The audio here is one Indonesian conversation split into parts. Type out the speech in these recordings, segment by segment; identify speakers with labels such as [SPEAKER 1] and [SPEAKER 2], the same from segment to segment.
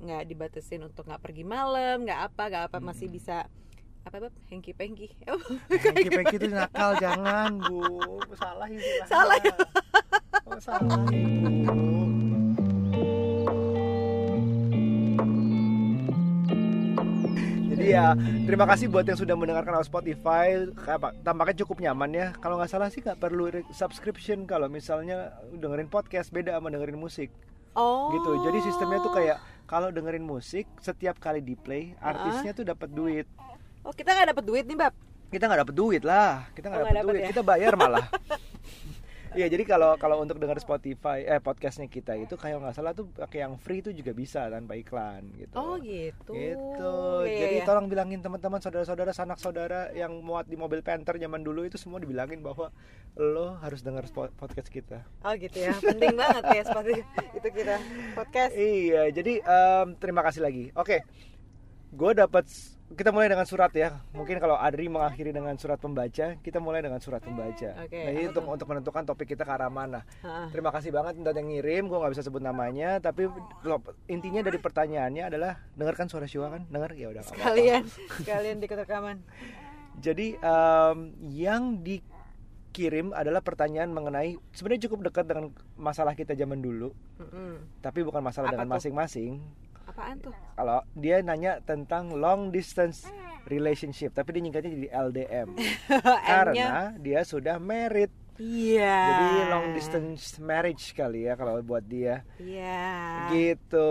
[SPEAKER 1] nggak dibatasin untuk nggak pergi malam nggak apa nggak apa masih
[SPEAKER 2] Hmm.
[SPEAKER 1] bisa apa bab hengki pengki.
[SPEAKER 2] Pengki pengki itu nakal jangan. Bu salah
[SPEAKER 1] Salah.
[SPEAKER 2] oh, salah itu. Jadi ya terima kasih buat yang sudah mendengarkan lewat Spotify. Tampaknya cukup nyaman ya. Kalau nggak salah sih nggak perlu subscription kalau misalnya dengerin podcast beda sama dengerin musik.
[SPEAKER 1] Oh.
[SPEAKER 2] Gitu. Jadi sistemnya tuh kayak kalau dengerin musik setiap kali di play artisnya tuh dapat duit.
[SPEAKER 1] Oh kita nggak dapat duit nih bab?
[SPEAKER 2] Kita nggak dapet duit lah. Kita nggak
[SPEAKER 1] Oh,
[SPEAKER 2] dapet duit.
[SPEAKER 1] ya?
[SPEAKER 2] kita bayar malah Iya jadi kalau kalau untuk dengar Spotify eh podcastnya kita itu kayak nggak salah tuh pakai yang free itu juga bisa tanpa iklan gitu.
[SPEAKER 1] oh gitu
[SPEAKER 2] Gitu.
[SPEAKER 1] Iya,
[SPEAKER 2] Jadi
[SPEAKER 1] iya.
[SPEAKER 2] tolong bilangin teman-teman saudara-saudara sanak saudara yang muat di mobil Panther zaman dulu itu semua dibilangin bahwa lo harus dengar podcast kita.
[SPEAKER 1] oh gitu ya penting banget ya seperti itu kita podcast
[SPEAKER 2] Iya, jadi em, terima kasih lagi. Oke, gue dapat kita mulai dengan surat ya. Mungkin kalau Adri mengakhiri dengan surat pembaca, kita mulai dengan surat pembaca.
[SPEAKER 1] Oke,
[SPEAKER 2] nah, ini untuk
[SPEAKER 1] tuh?
[SPEAKER 2] untuk menentukan topik kita ke arah mana.
[SPEAKER 1] Hah.
[SPEAKER 2] Terima kasih banget untuk yang ngirim. Gue nggak bisa sebut namanya, tapi lo- intinya dari pertanyaannya adalah dengarkan suara Shua kan? Dengar ya udah.
[SPEAKER 1] sekalian sekalian di rekaman
[SPEAKER 2] Jadi em, yang dikirim adalah pertanyaan mengenai sebenarnya cukup dekat dengan masalah kita zaman dulu,
[SPEAKER 1] Mm-mm.
[SPEAKER 2] tapi bukan masalah
[SPEAKER 1] Apa
[SPEAKER 2] dengan masing-masing.
[SPEAKER 1] Apaan tuh?
[SPEAKER 2] Kalau dia nanya tentang long distance relationship tapi dia nyingkatnya jadi LDM karena dia sudah married.
[SPEAKER 1] Iya.
[SPEAKER 2] Jadi long distance marriage kali ya kalau buat dia.
[SPEAKER 1] Iya.
[SPEAKER 2] Gitu.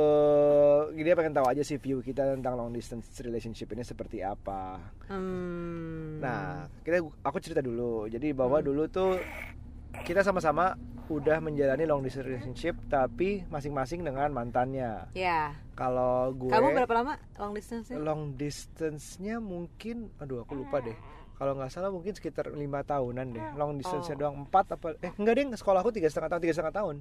[SPEAKER 2] Dia pengen tahu aja sih view kita tentang long distance relationship ini seperti apa.
[SPEAKER 1] Hmm.
[SPEAKER 2] nah kita aku cerita dulu. Jadi bahwa
[SPEAKER 1] Hmm.
[SPEAKER 2] dulu tuh kita sama-sama udah menjalani long distance relationship tapi masing-masing dengan mantannya.
[SPEAKER 1] Ya
[SPEAKER 2] kalau gue
[SPEAKER 1] kamu berapa lama long distance
[SPEAKER 2] long distance-nya mungkin aduh aku lupa deh. Kalau nggak salah mungkin sekitar lima tahunan deh. Long distance-nya
[SPEAKER 1] Oh.
[SPEAKER 2] doang. Empat apa eh enggak deh sekolah aku tiga setengah tahun tiga setengah tahun.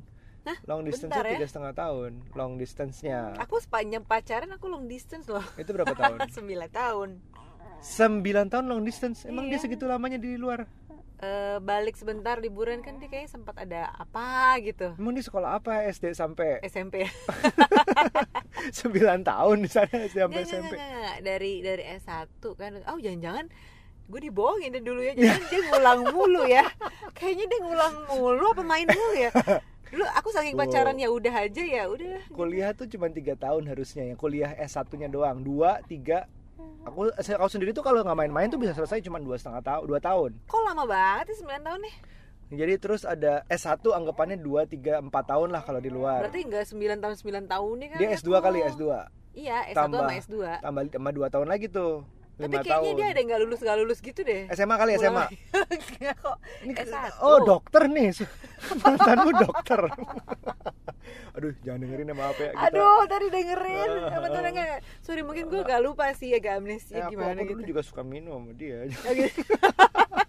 [SPEAKER 1] Hah?
[SPEAKER 2] long distance-nya
[SPEAKER 1] Bentar ya.
[SPEAKER 2] tiga setengah tahun long distance-nya.
[SPEAKER 1] Aku sepanjang pacaran aku long distance loh.
[SPEAKER 2] Itu berapa tahun?
[SPEAKER 1] 9 tahun.
[SPEAKER 2] Sembilan tahun long distance? Emang dia
[SPEAKER 1] Iya.
[SPEAKER 2] segitu lamanya di luar
[SPEAKER 1] Eh, balik sebentar liburan kan dia kayaknya sempat ada apa gitu.
[SPEAKER 2] Emang dia sekolah apa? SD sampai
[SPEAKER 1] SMP ya
[SPEAKER 2] sembilan tahun di sana SD sampai
[SPEAKER 1] nggak,
[SPEAKER 2] SMP
[SPEAKER 1] nggak, nggak. dari dari S1 kan. Oh jangan-jangan gue dibohongin dulu ya. Jangan dia ngulang mulu ya. Kayaknya dia ngulang mulu apa main mulu ya. Dulu aku saking pacaran ya udah aja ya udah.
[SPEAKER 2] Kuliah tuh cuma tiga tahun harusnya yang kuliah S 1 nya doang. Dua tiga aku aku sendiri tuh kalau nggak main-main tuh bisa selesai cuma dua setengah tahun dua tahun
[SPEAKER 1] kok lama banget sih 9 tahun nih
[SPEAKER 2] Jadi terus ada S1 anggapannya 2, 3, 4 tahun lah kalau di luar.
[SPEAKER 1] berarti enggak 9 tahun 9 tahun nih kan
[SPEAKER 2] Dia S2 kali,
[SPEAKER 1] aku.
[SPEAKER 2] S2.
[SPEAKER 1] iya S1
[SPEAKER 2] Tambah.
[SPEAKER 1] sama S2
[SPEAKER 2] Tambah tambah 2 tahun lagi tuh. 5
[SPEAKER 1] tapi kayaknya
[SPEAKER 2] tahun.
[SPEAKER 1] dia ada yang nggak lulus nggak lulus gitu deh
[SPEAKER 2] SMA kali
[SPEAKER 1] Mulai-
[SPEAKER 2] SMA.
[SPEAKER 1] Enggak kok
[SPEAKER 2] Ini
[SPEAKER 1] S1.
[SPEAKER 2] Oh, dokter nih. Mantanmu dokter. Aduh, jangan dengerin sama apa ya kita.
[SPEAKER 1] Aduh, tadi dengerin.
[SPEAKER 2] Ah.
[SPEAKER 1] Apa tuh enggak? Sorry, mungkin gue gak lupa sih agak amnesia
[SPEAKER 2] aku,
[SPEAKER 1] gimana
[SPEAKER 2] aku dulu
[SPEAKER 1] gitu.
[SPEAKER 2] juga suka minum sama dia.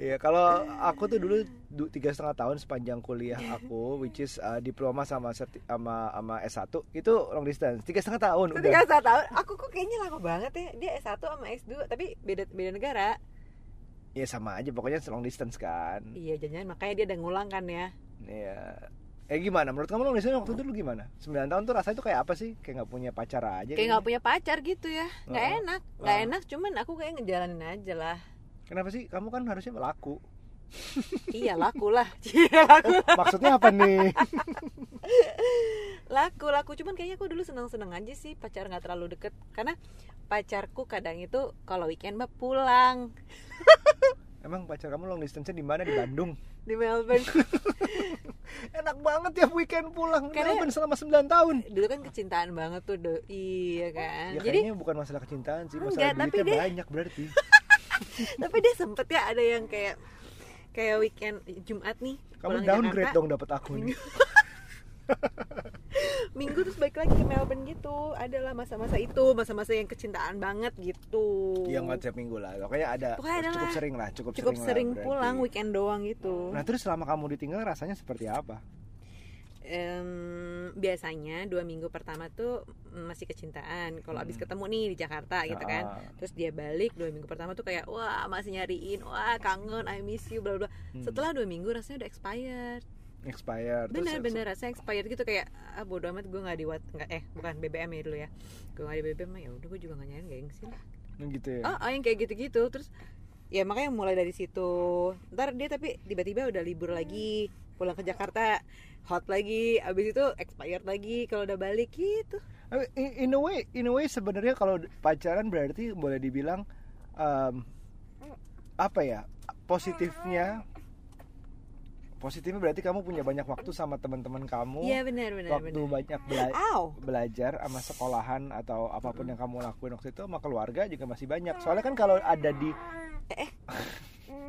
[SPEAKER 1] Gitu.
[SPEAKER 2] Iya, kalau aku tuh dulu du- tiga setengah tahun sepanjang kuliah aku, which is uh, diploma sama sama sama S1 itu long distance. Tiga setengah tahun udah.
[SPEAKER 1] Ketika saya tahu, aku kok kayaknya lama banget ya. Dia S1 sama S2, tapi beda beda negara.
[SPEAKER 2] Ya sama aja, pokoknya long distance kan.
[SPEAKER 1] Iya, jangan makanya dia udah ngulang kan ya.
[SPEAKER 2] Iya. Eh gimana? Menurut kamu long distance waktu itu lu gimana? 9 tahun tuh rasanya tuh kayak apa sih? Kayak nggak punya pacar aja.
[SPEAKER 1] Kayak nggak punya pacar gitu ya. Nggak enak, nggak enak. Cuman aku kayak ngejalanin aja lah.
[SPEAKER 2] Kenapa sih? Kamu kan harusnya laku.
[SPEAKER 1] iya laku lah. Iya laku,
[SPEAKER 2] Maksudnya apa nih?
[SPEAKER 1] laku, laku. Cuman kayaknya aku dulu seneng-seneng aja sih pacar nggak terlalu deket. Karena pacarku kadang itu kalau weekend mah pulang
[SPEAKER 2] Emang pacar kamu long distance di mana? Di Bandung.
[SPEAKER 1] di Melbourne.
[SPEAKER 2] Enak banget ya weekend pulang.
[SPEAKER 1] Karena-
[SPEAKER 2] Melbourne selama 9 tahun.
[SPEAKER 1] dulu kan kecintaan banget tuh do iya kan
[SPEAKER 2] Ya
[SPEAKER 1] jadi
[SPEAKER 2] bukan masalah kecintaan sih,
[SPEAKER 1] Enggak,
[SPEAKER 2] masalah
[SPEAKER 1] tapi
[SPEAKER 2] duitnya
[SPEAKER 1] dia-
[SPEAKER 2] banyak berarti.
[SPEAKER 1] tapi dia sempet ya ada yang kayak kayak weekend Jumat nih
[SPEAKER 2] Kamu downgrade
[SPEAKER 1] Jakarta,
[SPEAKER 2] dong dapat aku nih.
[SPEAKER 1] minggu terus balik lagi ke Melbourne gitu. Adalah masa-masa itu masa-masa yang kecintaan banget gitu.
[SPEAKER 2] Iya nggak tiap minggu lah. Pokoknya ada
[SPEAKER 1] Pokoknya ada
[SPEAKER 2] cukup sering lah, cukup,
[SPEAKER 1] cukup
[SPEAKER 2] sering,
[SPEAKER 1] sering
[SPEAKER 2] lah
[SPEAKER 1] pulang weekend doang gitu.
[SPEAKER 2] Nah terus selama kamu ditinggal rasanya seperti apa?
[SPEAKER 1] Em, biasanya dua minggu pertama tuh masih kecintaan. Kalau abis
[SPEAKER 2] Hmm.
[SPEAKER 1] ketemu nih di Jakarta gitu kan.
[SPEAKER 2] Ah.
[SPEAKER 1] terus dia balik dua minggu pertama tuh kayak wah masih nyariin. Wah kangen. I miss you. Bla bla.
[SPEAKER 2] Hmm.
[SPEAKER 1] setelah dua minggu rasanya udah expired.
[SPEAKER 2] Expired. Terus-
[SPEAKER 1] bener bener rasanya expired gitu kayak ah bodo amat gue nggak di wat nggak eh bukan BBM ya dulu ya. Gue nggak di BBM ya udah gue juga nggak nyariin gengsi lah
[SPEAKER 2] gitu ya?
[SPEAKER 1] Oh, oh, yang kayak gitu-gitu. Terus ya makanya mulai dari situ. Ntar dia tapi tiba-tiba udah libur lagi pulang ke Jakarta hot lagi abis itu expired lagi kalau udah balik gitu.
[SPEAKER 2] In, in a way in a way sebenarnya kalau pacaran berarti boleh dibilang um, apa ya positifnya positifnya berarti kamu punya banyak waktu sama teman-teman kamu.
[SPEAKER 1] Iya benar benar
[SPEAKER 2] waktu
[SPEAKER 1] benar.
[SPEAKER 2] banyak bela-
[SPEAKER 1] Ow.
[SPEAKER 2] belajar sama sekolahan atau apa pun yang kamu lakuin waktu itu sama keluarga juga masih banyak. Soalnya kan kalau ada di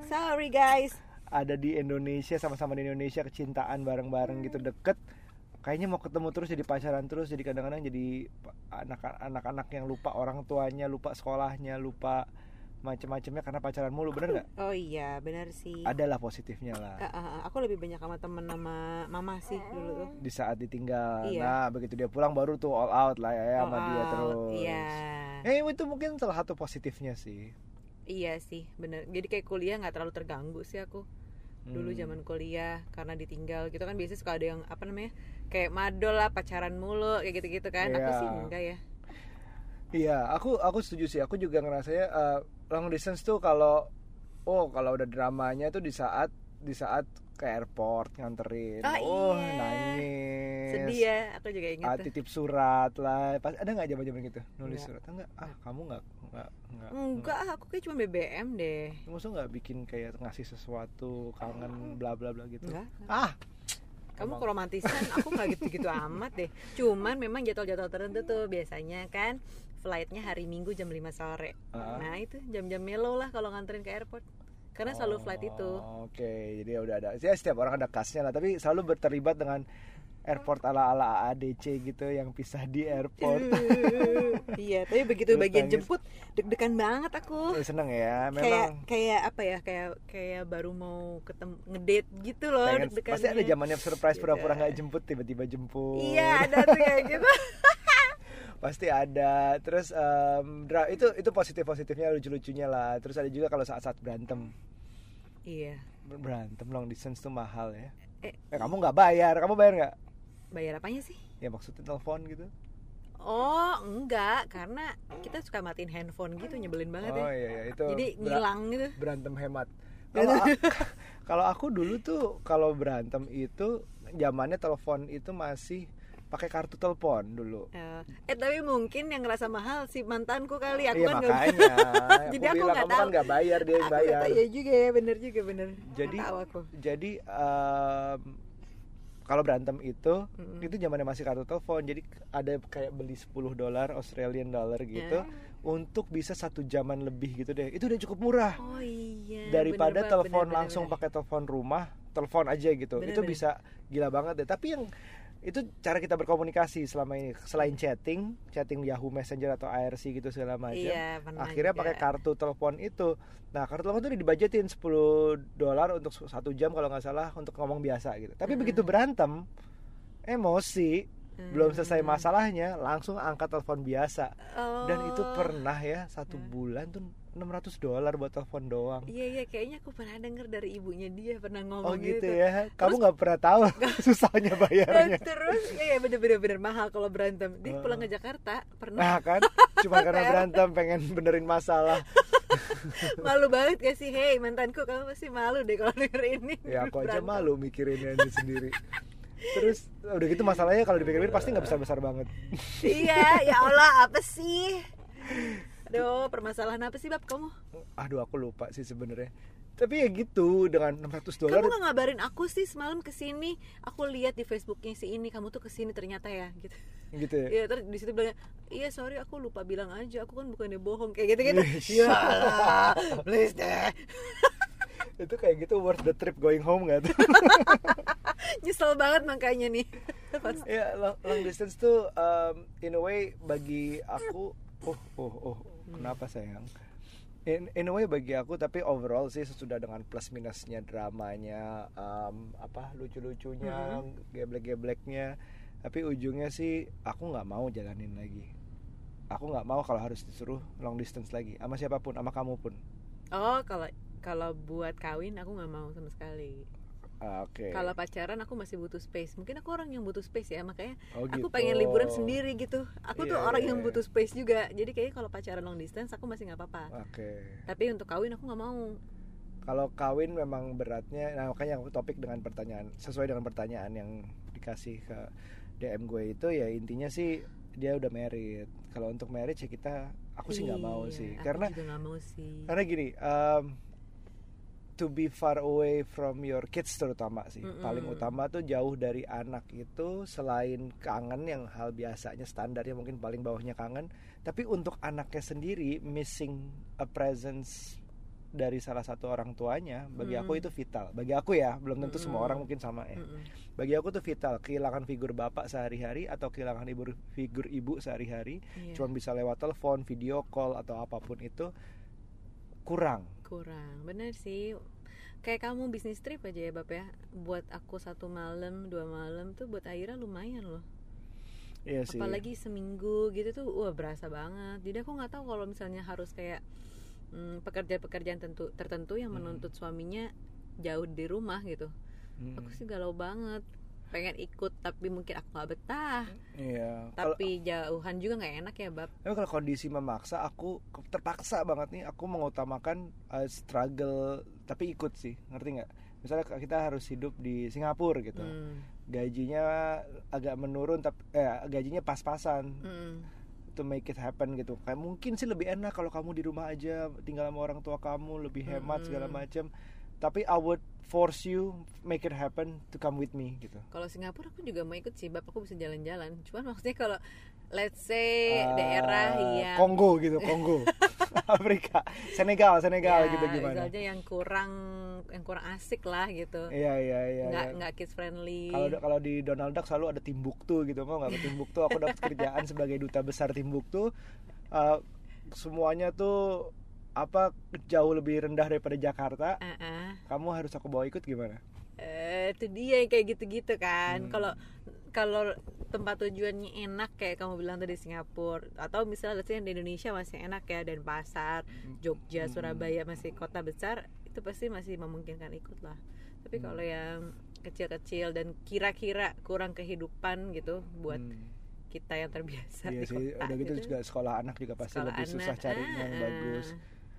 [SPEAKER 1] sorry guys
[SPEAKER 2] ada di Indonesia sama-sama di Indonesia kecintaan bareng-bareng gitu deket. Kayaknya mau ketemu terus jadi pacaran terus jadi kadang-kadang jadi anak- anak-anak yang lupa orang tuanya lupa sekolahnya lupa macem-macemnya karena pacaran mulu bener nggak?
[SPEAKER 1] Oh iya benar sih.
[SPEAKER 2] Adalah positifnya lah.
[SPEAKER 1] Ah, ah, ah. aku lebih banyak sama temen sama mama sih dulu tuh.
[SPEAKER 2] Di saat ditinggal.
[SPEAKER 1] Iya.
[SPEAKER 2] nah begitu dia pulang baru tuh all out lah ya sama
[SPEAKER 1] All
[SPEAKER 2] dia
[SPEAKER 1] out,
[SPEAKER 2] terus.
[SPEAKER 1] iya.
[SPEAKER 2] Eh itu mungkin salah satu positifnya sih.
[SPEAKER 1] Iya sih bener. Jadi kayak kuliah nggak terlalu terganggu sih aku dulu
[SPEAKER 2] Hmm.
[SPEAKER 1] zaman kuliah karena ditinggal gitu kan biasanya suka ada yang apa namanya kayak madol lah pacaran mulu kayak gitu-gitu kan aku
[SPEAKER 2] Iya.
[SPEAKER 1] sih enggak ya
[SPEAKER 2] Iya, aku aku setuju sih. Aku juga ngerasanya eh, long distance tuh kalau oh kalau udah dramanya tuh di saat di saat ke airport nganterin.
[SPEAKER 1] Ah,
[SPEAKER 2] oh,
[SPEAKER 1] iya.
[SPEAKER 2] nangis.
[SPEAKER 1] sedih ya aku juga ingat
[SPEAKER 2] Ah, titip surat lah. Pas ada nggak zaman-zaman gitu nulis
[SPEAKER 1] Nggak.
[SPEAKER 2] surat? Enggak. Ah, kamu nggak nggak nggak.
[SPEAKER 1] enggak aku kayak cuma BBM deh
[SPEAKER 2] Maksud nggak bikin kayak ngasih sesuatu kangen bla bla bla gitu?
[SPEAKER 1] enggak
[SPEAKER 2] Ah,
[SPEAKER 1] kamu
[SPEAKER 2] Emang.
[SPEAKER 1] keromantisan aku nggak gitu-gitu amat deh cuman memang jadwal-jadwal tertentu tuh biasanya kan flightnya hari minggu jam 5 sore
[SPEAKER 2] Ah.
[SPEAKER 1] nah itu jam-jam mellow lah kalau nganterin ke airport karena selalu flight itu.
[SPEAKER 2] Oh, Oke, jadi udah ada. Ya setiap orang ada kasnya lah, tapi selalu berterlibat dengan airport ala-ala AADC gitu yang pisah di airport.
[SPEAKER 1] iya. Tapi begitu
[SPEAKER 2] Terus
[SPEAKER 1] bagian
[SPEAKER 2] nangis.
[SPEAKER 1] jemput deg-degan banget aku.
[SPEAKER 2] Eh, seneng ya,
[SPEAKER 1] kayak
[SPEAKER 2] memang
[SPEAKER 1] kayak apa ya? Kayak kayak baru mau ketemu ngedate gitu loh
[SPEAKER 2] pengen,
[SPEAKER 1] deg-degannya
[SPEAKER 2] pasti ada zamannya surprise pura-pura nggak jemput tiba-tiba jemput.
[SPEAKER 1] iya ada tuh kayak gitu
[SPEAKER 2] pasti ada. Terus dra- itu itu positif positifnya lucu-lucunya lah. Terus ada juga kalau saat-saat berantem
[SPEAKER 1] iya
[SPEAKER 2] Ber- berantem long distance tuh mahal ya.
[SPEAKER 1] eh
[SPEAKER 2] Eh kamu nggak bayar, kamu bayar nggak?
[SPEAKER 1] bayar apanya sih
[SPEAKER 2] Ya maksudnya telepon gitu.
[SPEAKER 1] oh enggak karena kita suka matiin handphone gitu nyebelin banget
[SPEAKER 2] Oh
[SPEAKER 1] ya
[SPEAKER 2] iya, iya itu
[SPEAKER 1] jadi ngilang gitu
[SPEAKER 2] berantem hemat. Kalau kalau aku dulu tuh kalau berantem itu zamannya telepon itu masih pakai kartu telepon dulu.
[SPEAKER 1] Eh, eh tapi mungkin yang ngerasa mahal si mantanku kali aku
[SPEAKER 2] iya
[SPEAKER 1] kan
[SPEAKER 2] makanya.
[SPEAKER 1] Jadi
[SPEAKER 2] aku bilang
[SPEAKER 1] nggak
[SPEAKER 2] kamu kan
[SPEAKER 1] tahu.
[SPEAKER 2] nggak bayar dia yang
[SPEAKER 1] aku
[SPEAKER 2] bayar.
[SPEAKER 1] tahu, ya juga ya bener juga bener
[SPEAKER 2] Jadi
[SPEAKER 1] tahu aku
[SPEAKER 2] jadi em, kalau berantem itu
[SPEAKER 1] Mm-mm.
[SPEAKER 2] itu zamannya masih kartu telepon. Jadi ada kayak beli 10 dolar Australian dollar gitu
[SPEAKER 1] Ya.
[SPEAKER 2] untuk bisa satu jaman lebih gitu deh. Itu udah cukup murah.
[SPEAKER 1] oh iya
[SPEAKER 2] daripada telepon langsung pakai telepon rumah telepon aja gitu
[SPEAKER 1] Bener,
[SPEAKER 2] itu
[SPEAKER 1] bener.
[SPEAKER 2] bisa gila banget deh tapi yang itu cara kita berkomunikasi selama ini selain chatting chatting Yahoo Messenger atau IRC gitu segala macam
[SPEAKER 1] iya
[SPEAKER 2] akhirnya
[SPEAKER 1] juga.
[SPEAKER 2] pakai kartu telepon itu nah kartu telepon itu dibajetin 10 dolar untuk satu jam kalau nggak salah untuk ngomong biasa gitu tapi
[SPEAKER 1] Hmm.
[SPEAKER 2] begitu berantem emosi belum selesai
[SPEAKER 1] Hmm.
[SPEAKER 2] masalahnya langsung angkat telepon biasa dan itu
[SPEAKER 1] Oh.
[SPEAKER 2] pernah ya satu
[SPEAKER 1] Hmm.
[SPEAKER 2] bulan tuh 600 dolar buat telepon doang
[SPEAKER 1] Iya iya kayaknya aku pernah denger dari ibunya dia pernah
[SPEAKER 2] Oh
[SPEAKER 1] ngomong
[SPEAKER 2] gitu ya. Kamu nggak pernah tahu susahnya
[SPEAKER 1] Eh,
[SPEAKER 2] bayarnya.
[SPEAKER 1] terus ya, ya bener bener bener mahal kalau berantem. Dia
[SPEAKER 2] Oh.
[SPEAKER 1] pulang ke Jakarta pernah
[SPEAKER 2] Nah kan, cuma karena berantem pengen benerin masalah.
[SPEAKER 1] malu banget gak sih? Hei mantanku kamu pasti malu deh kalau denger ini.
[SPEAKER 2] Ya aku aja
[SPEAKER 1] Berantem.
[SPEAKER 2] malu mikirinnya ini sendiri. Terus udah gitu masalahnya kalau dipikir-pikir pasti nggak besar-besar banget.
[SPEAKER 1] Iya ya Allah apa sih? Aduh permasalahan apa sih bab kamu?
[SPEAKER 2] Aduh aku lupa sih sebenarnya. Tapi ya gitu dengan 600 dolar.
[SPEAKER 1] Kamu gak ngabarin aku sih semalam ke sini Aku lihat di Facebooknya si ini Kamu tuh ke sini ternyata ya gitu
[SPEAKER 2] Gitu ya.
[SPEAKER 1] Iya terus di situ bilangnya Iya sorry aku lupa bilang aja Aku kan bukannya bohong Kayak gitu-gitu
[SPEAKER 2] Iya.
[SPEAKER 1] Ya Please deh
[SPEAKER 2] Itu kayak gitu worth the trip going home gak tuh?
[SPEAKER 1] Nyesel banget makanya nih
[SPEAKER 2] ya long, long distance tuh um, in a way bagi aku oh oh oh kenapa sayang? In, in a way bagi aku tapi overall sih sesudah dengan plus minusnya dramanya um, apa lucu-lucunya geblek-gebleknya tapi ujungnya sih aku nggak mau jalanin lagi. Aku nggak mau kalau harus disuruh long distance lagi sama siapa pun sama kamu pun.
[SPEAKER 1] Oh kalau kalau buat kawin aku nggak mau sama sekali
[SPEAKER 2] Ah, Oke.
[SPEAKER 1] Kalau pacaran aku masih butuh space. Mungkin aku orang yang butuh space ya, makanya
[SPEAKER 2] Oh,
[SPEAKER 1] aku
[SPEAKER 2] gitu.
[SPEAKER 1] pengen liburan sendiri gitu. Aku tuh
[SPEAKER 2] Iya,
[SPEAKER 1] orang
[SPEAKER 2] iya,
[SPEAKER 1] yang
[SPEAKER 2] iya.
[SPEAKER 1] butuh space juga. Jadi kayaknya kalau pacaran long distance aku masih nggak apa-apa.
[SPEAKER 2] Oke.
[SPEAKER 1] Tapi untuk kawin aku nggak mau.
[SPEAKER 2] Kalau kawin memang beratnya, nah makanya aku topik dengan pertanyaan sesuai dengan pertanyaan yang dikasih ke DM gue itu ya intinya sih dia udah married. Kalau untuk marriage ya kita, aku sih nggak mau
[SPEAKER 1] Iya,
[SPEAKER 2] sih,
[SPEAKER 1] aku
[SPEAKER 2] karena
[SPEAKER 1] mau sih.
[SPEAKER 2] karena gini, um, to be far away from your kids terutama sih,
[SPEAKER 1] Mm-mm.
[SPEAKER 2] paling utama tuh jauh dari anak itu selain kangen yang hal biasanya standarnya mungkin paling bawahnya kangen, tapi untuk anaknya sendiri missing a presence dari salah satu orang tuanya bagi aku
[SPEAKER 1] Mm.
[SPEAKER 2] itu vital bagi aku ya belum tentu semua
[SPEAKER 1] Mm-mm.
[SPEAKER 2] orang mungkin sama ya
[SPEAKER 1] Mm-mm.
[SPEAKER 2] bagi aku tuh vital kehilangan figur bapak sehari-hari atau kehilangan ibu figur ibu sehari-hari
[SPEAKER 1] Iya,
[SPEAKER 2] cuma bisa lewat telepon video call atau apa pun itu kurang
[SPEAKER 1] kurang. Bener sih. Kayak kamu bisnis trip aja ya, Bab ya. Buat aku satu malam, dua malam tuh buat Aira lumayan loh.
[SPEAKER 2] Iya sih
[SPEAKER 1] apalagi seminggu gitu tuh wah berasa banget jadi aku nggak tahu kalau misalnya harus kayak mm, pekerjaan-pekerjaan tentu tertentu yang
[SPEAKER 2] Hmm.
[SPEAKER 1] menuntut suaminya jauh di rumah gitu
[SPEAKER 2] Mm,
[SPEAKER 1] aku sih galau banget pengen ikut tapi mungkin aku nggak betah.
[SPEAKER 2] Iya.
[SPEAKER 1] Tapi jauhan juga nggak enak ya bab.
[SPEAKER 2] Tapi kalau kondisi memaksa aku terpaksa banget nih aku mengutamakan uh, struggle tapi ikut sih ngerti nggak? Misalnya kita harus hidup di Singapura gitu.
[SPEAKER 1] Hmm,
[SPEAKER 2] gajinya agak menurun tapi eh, gajinya pas-pasan.
[SPEAKER 1] Mm,
[SPEAKER 2] to make it happen gitu. Kayak mungkin sih lebih enak kalau kamu di rumah aja tinggal sama orang tua kamu lebih hemat segala
[SPEAKER 1] Mm-mm.
[SPEAKER 2] macam tapi I would force you make it happen to come with me gitu.
[SPEAKER 1] Kalau Singapura aku juga mau ikut sih bab aku bisa jalan-jalan. Cuman maksudnya kalau let's say
[SPEAKER 2] Ah,
[SPEAKER 1] daerah yang
[SPEAKER 2] Kongo gitu Kongo. Afrika Senegal Senegal
[SPEAKER 1] ya,
[SPEAKER 2] gitu gimana?
[SPEAKER 1] misalnya yang kurang yang kurang asik lah gitu.
[SPEAKER 2] Iya iya iya
[SPEAKER 1] nggak
[SPEAKER 2] iya.
[SPEAKER 1] nggak kids friendly.
[SPEAKER 2] Kalau kalau di Donald Duck selalu ada Timbuktu gitu mau nggak? Ke Timbuktu aku dapat kerjaan sebagai duta besar Timbuktu. Uh, semuanya tuh apa jauh lebih rendah daripada Jakarta
[SPEAKER 1] Ah, ah.
[SPEAKER 2] kamu harus aku bawa ikut gimana
[SPEAKER 1] Eh, itu dia yang kayak gitu-gitu kan
[SPEAKER 2] Hmm.
[SPEAKER 1] kalau kalau tempat tujuannya enak kayak kamu bilang tadi Singapura atau misalnya let's di Indonesia masih enak ya dan pasar Jogja
[SPEAKER 2] Hmm.
[SPEAKER 1] Surabaya masih kota besar itu pasti masih memungkinkan ikut lah tapi
[SPEAKER 2] Hmm.
[SPEAKER 1] kalau yang kecil-kecil dan kira-kira kurang kehidupan gitu buat
[SPEAKER 2] Hmm.
[SPEAKER 1] kita yang terbiasa di
[SPEAKER 2] Iya sih,
[SPEAKER 1] kota
[SPEAKER 2] udah gitu juga sekolah anak juga pasti
[SPEAKER 1] sekolah
[SPEAKER 2] lebih susah
[SPEAKER 1] anak,
[SPEAKER 2] carinya yang
[SPEAKER 1] ah,
[SPEAKER 2] bagus.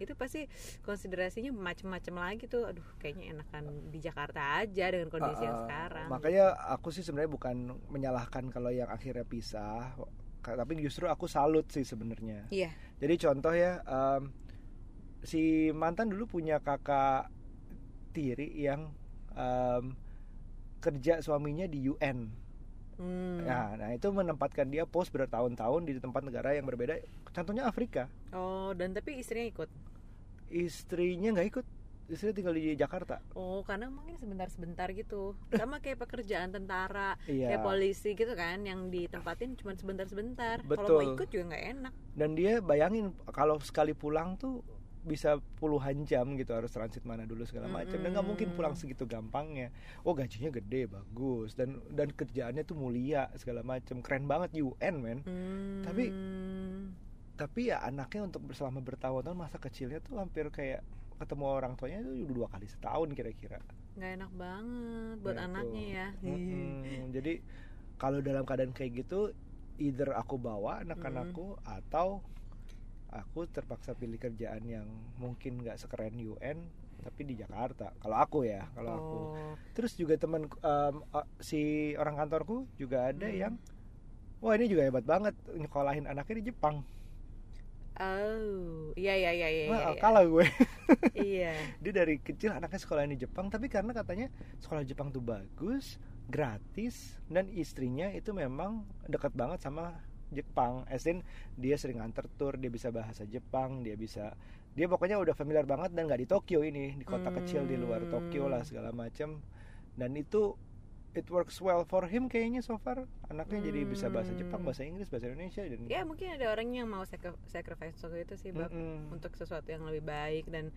[SPEAKER 1] Itu pasti konsiderasinya macam-macam lagi tuh aduh kayaknya enakan di Jakarta aja dengan kondisi yang
[SPEAKER 2] Ah, ah.
[SPEAKER 1] sekarang
[SPEAKER 2] Makanya aku sih sebenarnya bukan menyalahkan kalau yang akhirnya pisah, tapi justru aku salut sih sebenarnya.
[SPEAKER 1] iya
[SPEAKER 2] Jadi contoh ya, em, si mantan dulu punya kakak tiri yang em, kerja suaminya di UN.
[SPEAKER 1] Hmm.
[SPEAKER 2] Nah, nah itu menempatkan dia post bertahun-tahun di tempat negara yang berbeda. Contohnya Afrika.
[SPEAKER 1] Oh, dan tapi istrinya ikut.
[SPEAKER 2] Istrinya nggak ikut, istrinya tinggal di Jakarta.
[SPEAKER 1] Oh, karena mungkin sebentar-sebentar gitu. Sama kayak pekerjaan tentara,
[SPEAKER 2] Iya.
[SPEAKER 1] kayak polisi gitu kan, yang ditempatin cuma sebentar-sebentar. Kalau mau ikut juga nggak enak.
[SPEAKER 2] dan dia bayangin kalau sekali pulang tuh bisa puluhan jam gitu harus transit mana dulu segala macam dan nggak mungkin pulang segitu gampangnya oh gajinya gede bagus dan dan kerjaannya tuh mulia segala macam keren banget UN men
[SPEAKER 1] Hmm.
[SPEAKER 2] Tapi- tapi ya anaknya untuk selama bertahun-tahun masa kecilnya tuh hampir kayak ketemu orang tuanya itu dua kali setahun kira-kira
[SPEAKER 1] nggak enak banget buat
[SPEAKER 2] Nah,
[SPEAKER 1] anaknya
[SPEAKER 2] itu.
[SPEAKER 1] ya.
[SPEAKER 2] Mm-mm. jadi kalau dalam keadaan kayak gitu either aku bawa anak-anakku atau aku terpaksa pilih kerjaan yang mungkin nggak sekeren UN tapi di Jakarta kalau aku ya kalau aku
[SPEAKER 1] Oh.
[SPEAKER 2] terus juga teman em, eh, si orang kantorku juga ada
[SPEAKER 1] Hmm.
[SPEAKER 2] yang wah ini juga hebat banget nyekolahin anaknya di Jepang
[SPEAKER 1] Oh, iya iya iya iya.
[SPEAKER 2] Wah,
[SPEAKER 1] iya, iya.
[SPEAKER 2] kalah gue
[SPEAKER 1] Iya.
[SPEAKER 2] dia dari kecil anaknya sekolah di Jepang tapi karena katanya sekolah Jepang tuh bagus gratis dan istrinya itu memang dekat banget sama Jepang Esin dia sering antar tour dia bisa bahasa Jepang dia bisa dia pokoknya udah familiar banget dan nggak di Tokyo ini di kota kecil di luar Tokyo lah segala macam dan itu it works well for him kayaknya so far. Anaknya jadi bisa bahasa Jepang
[SPEAKER 1] Hmm.
[SPEAKER 2] bahasa Inggris bahasa Indonesia dan
[SPEAKER 1] Ya mungkin ada orang yang mau sacri- sacrifice waktu itu sih, Bab,
[SPEAKER 2] Mm-mm.
[SPEAKER 1] untuk sesuatu yang lebih baik dan